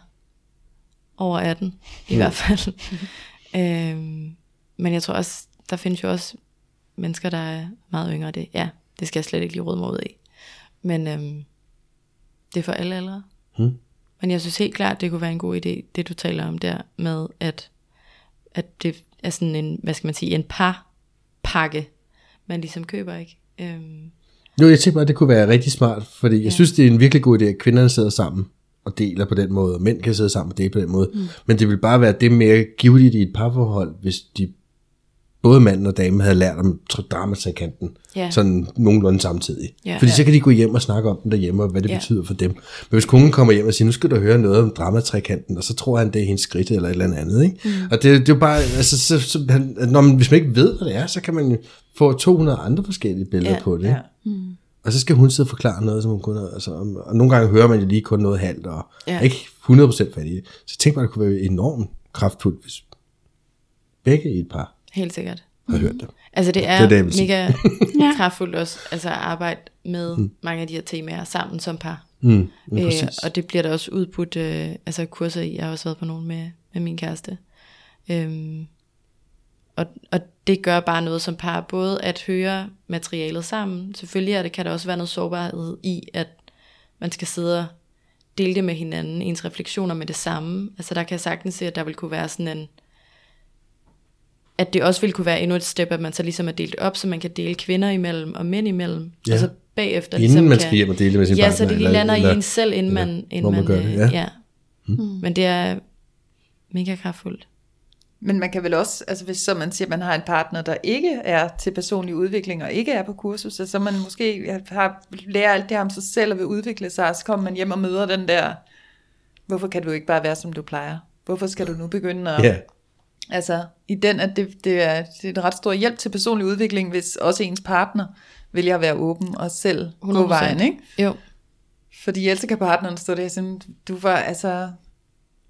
Speaker 3: over 18, i hvert fald. øhm, men jeg tror også, der findes jo også mennesker, der er meget yngre. Det, ja, det skal jeg slet ikke lige råde mig ud i. Men øhm, det er for alle aldre.
Speaker 5: Hmm.
Speaker 3: Men jeg synes helt klart, det kunne være en god idé, det du taler om der, med at, at det er sådan en, hvad skal man sige, en parpakke, man ligesom køber, ikke? Øhm,
Speaker 5: Jo, jeg tænker bare, at det kunne være rigtig smart, fordi jeg
Speaker 3: Ja.
Speaker 5: synes, det er en virkelig god idé, at kvinderne sidder sammen og deler på den måde, og mænd kan sidde sammen og dele på den måde. Mm. Men det vil bare være det mere givetigt i et parforhold, hvis de både manden og damen havde lært om dramatrikanten,
Speaker 3: Ja.
Speaker 5: sådan nogenlunde samtidig.
Speaker 3: Ja.
Speaker 5: Fordi så kan de gå hjem og snakke om den derhjemme, og hvad det
Speaker 3: Ja.
Speaker 5: betyder for dem. Men hvis konen kommer hjem og siger, nu skal du høre noget om dramatrikanten, og så tror han, det er hendes skridt eller et eller andet. Ikke? Mm. Og det, det er jo bare, altså, så, så, han, når man, hvis man ikke ved, hvad det er, så kan man jo få 200 andre forskellige billeder
Speaker 3: Ja,
Speaker 5: på det. Ikke?
Speaker 2: Ja.
Speaker 5: Og så skal hun sidde og forklare noget, som hun kun har, altså, og nogle gange hører man jo lige kun noget halvt, og
Speaker 3: Ja.
Speaker 5: ja. ikke 100% fat i det. Så tænk mig, det kunne være enormt kraftfuldt, hvis begge et par
Speaker 3: helt sikkert.
Speaker 5: har hørt det.
Speaker 3: Altså det er,
Speaker 5: Det det,
Speaker 3: mega
Speaker 4: Ja.
Speaker 3: kraftfuldt også, altså at arbejde med mm. mange af de her temaer sammen som par.
Speaker 5: Mm, mm,
Speaker 3: Øh, og det bliver der også udbudt øh, altså kurser i. Jeg har også været på nogle med, med min kæreste. Øhm, og, og det gør bare noget som par, både at høre materialet sammen. Selvfølgelig er det, kan der også være noget sårbarhed i, at man skal sidde og dele det med hinanden, ens refleksioner med det samme. Altså der kan jeg sagtens se, at der vil kunne være sådan en, at det også vil kunne være endnu et step, at man så ligesom er delt op, så man kan dele kvinder imellem og mænd imellem.
Speaker 5: Ja.
Speaker 3: Og så bagefter
Speaker 5: Inden
Speaker 3: ligesom
Speaker 5: man skal hjem og dele med sin
Speaker 3: Ja,
Speaker 5: partner.
Speaker 3: så det lige lander
Speaker 5: eller-
Speaker 3: i en selv, inden
Speaker 5: eller
Speaker 3: man, inden
Speaker 5: hvor man
Speaker 3: man,
Speaker 5: gør det, ja.
Speaker 3: ja. Mm. Men det er mega kraftfuldt.
Speaker 2: Men man kan vel også, altså hvis så man siger, at man har en partner, der ikke er til personlig udvikling, og ikke er på kursus, så man måske har, lærer alt det her om sig selv og vil udvikle sig, og så kommer man hjem og møder den der, hvorfor kan du ikke bare være, som du plejer? Hvorfor skal du nu begynde at...
Speaker 5: Ja,
Speaker 2: Altså, i den, at det, det, er, det er en ret stor hjælp til personlig udvikling, hvis også ens partner vælger at være åben og selv gå
Speaker 3: 100%.
Speaker 2: vejen, ikke?
Speaker 3: Jo,
Speaker 2: Fordi ellers kan partneren stå der sige, du var altså,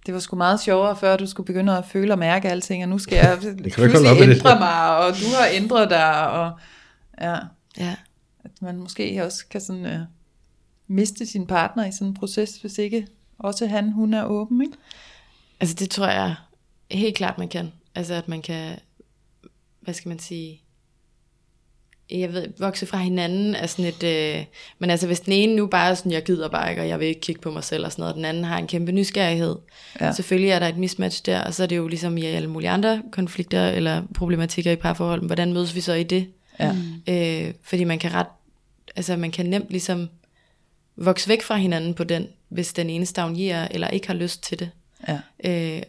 Speaker 2: det var sgu meget sjovere før, du skulle begynde at føle og mærke alting, og nu skal jeg pludselig
Speaker 5: med det.
Speaker 2: ændre mig, og du har ændret dig, og ja,
Speaker 3: ja.
Speaker 2: at man måske også kan sådan uh, miste sin partner i sådan en proces, hvis ikke også han, hun er åben, ikke?
Speaker 3: Altså det tror jeg helt klart, man kan. Altså at man kan, hvad skal man sige, jeg ved, vokse fra hinanden er sådan et, øh, men altså hvis den ene nu bare er sådan, jeg gider bare ikke, og jeg vil ikke kigge på mig selv og sådan noget, og den anden har en kæmpe nysgerrighed,
Speaker 2: Ja.
Speaker 3: selvfølgelig er der et mismatch der, og så er det jo ligesom i alle mulige andre konflikter eller problematikker i parforhold, men hvordan mødes vi så i det?
Speaker 2: Ja.
Speaker 3: Øh, fordi man kan ret, altså man kan nemt ligesom vokse væk fra hinanden på den hvis den ene stagnerer eller ikke har lyst til det.
Speaker 2: Ja.
Speaker 3: Øh,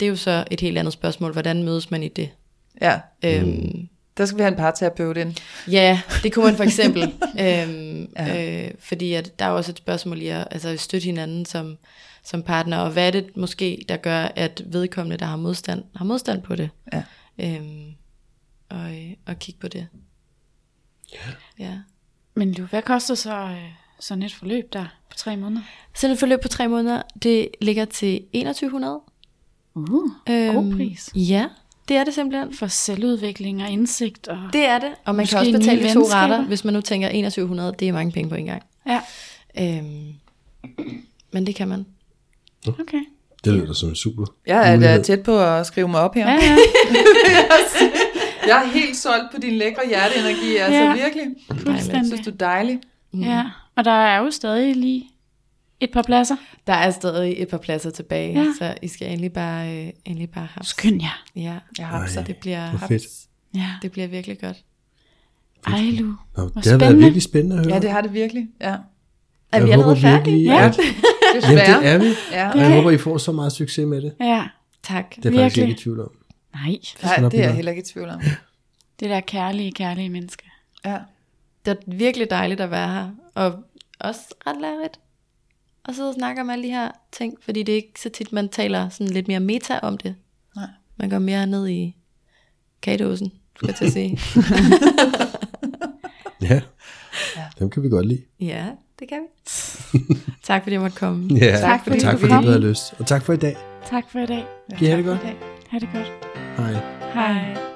Speaker 3: det er jo så et helt andet spørgsmål, hvordan mødes man i det?
Speaker 2: ja.
Speaker 3: Øhm,
Speaker 2: Der skal vi have en parterapeut ind.
Speaker 3: Ja, det kunne man for eksempel. øhm,
Speaker 2: Ja.
Speaker 3: ja. øh, fordi at der er også et spørgsmål i at altså, støtte hinanden som, som partner, og hvad er det måske, der gør, at vedkommende, der har modstand, har modstand på det?
Speaker 2: Ja.
Speaker 3: Øhm, og, øh, og kigge på det. Ja.
Speaker 4: Men Lu, hvad koster så øh, sådan et forløb der på tre måneder?
Speaker 3: Sådan et forløb på tre måneder, det ligger til 2100.
Speaker 4: Uh, god pris.
Speaker 3: Ja, det er det simpelthen.
Speaker 4: For selvudvikling og indsigt. Og...
Speaker 3: Det er det, og man kan også betale to retter, hvis man nu tænker 2100, det er mange penge på en gang.
Speaker 4: Ja,
Speaker 3: Øhm, men det kan man.
Speaker 4: okay.
Speaker 5: Det lyder som en super
Speaker 2: Jeg er da tæt på at skrive mig op her.
Speaker 4: Ja, ja.
Speaker 2: Jeg er helt solgt på din lækre hjerteenergi, altså
Speaker 4: Ja.
Speaker 2: virkelig. Jeg
Speaker 4: Fuldstændig.
Speaker 2: synes, du er dejlig.
Speaker 4: ja. Og der er jo stadig lige et par pladser.
Speaker 3: Der er stadig et par pladser tilbage,
Speaker 4: Ja.
Speaker 3: ja. så I skal endelig bare, øh, endelig bare have.
Speaker 4: Skynd jer.
Speaker 3: Ja,
Speaker 2: Jeg har
Speaker 3: så
Speaker 2: så
Speaker 3: det bliver,
Speaker 5: fedt.
Speaker 4: Ja.
Speaker 3: det bliver virkelig godt.
Speaker 4: Ej, Lu.
Speaker 5: Nå,
Speaker 4: Hvor
Speaker 5: det har været virkelig spændende at høre.
Speaker 2: Ja, det har det virkelig. Ja.
Speaker 3: Er
Speaker 5: jeg
Speaker 3: vi allerede færdige?
Speaker 5: virkelig,
Speaker 2: Ja.
Speaker 5: at, jamen, det er vi.
Speaker 2: Ja.
Speaker 5: Og jeg håber, I får så meget succes med det.
Speaker 4: Ja.
Speaker 3: Tak.
Speaker 5: Det er jeg faktisk
Speaker 4: Virkelig.
Speaker 5: ikke i tvivl om.
Speaker 4: Nej,
Speaker 2: Nej,
Speaker 5: nok
Speaker 2: det er jeg heller ikke i tvivl om.
Speaker 4: det der kærlige, kærlige menneske.
Speaker 2: Ja.
Speaker 3: Det er virkelig dejligt at være her, og også ret lærerigt at sidde og snakke om alle de her ting, fordi det er ikke så tit, man taler sådan lidt mere meta om det.
Speaker 2: Nej.
Speaker 3: Man går mere ned i kagedåsen, skulle jeg til at sige.
Speaker 5: Ja. Dem kan vi godt lide.
Speaker 3: ja, det kan vi. tak fordi jeg måtte komme.
Speaker 5: Ja.
Speaker 4: Tak, fordi
Speaker 5: tak fordi du havde lyst. Og tak for i dag.
Speaker 4: Tak for i dag.
Speaker 5: Kan I have det godt?
Speaker 4: Ha' det godt.
Speaker 5: Hej.
Speaker 4: Hej.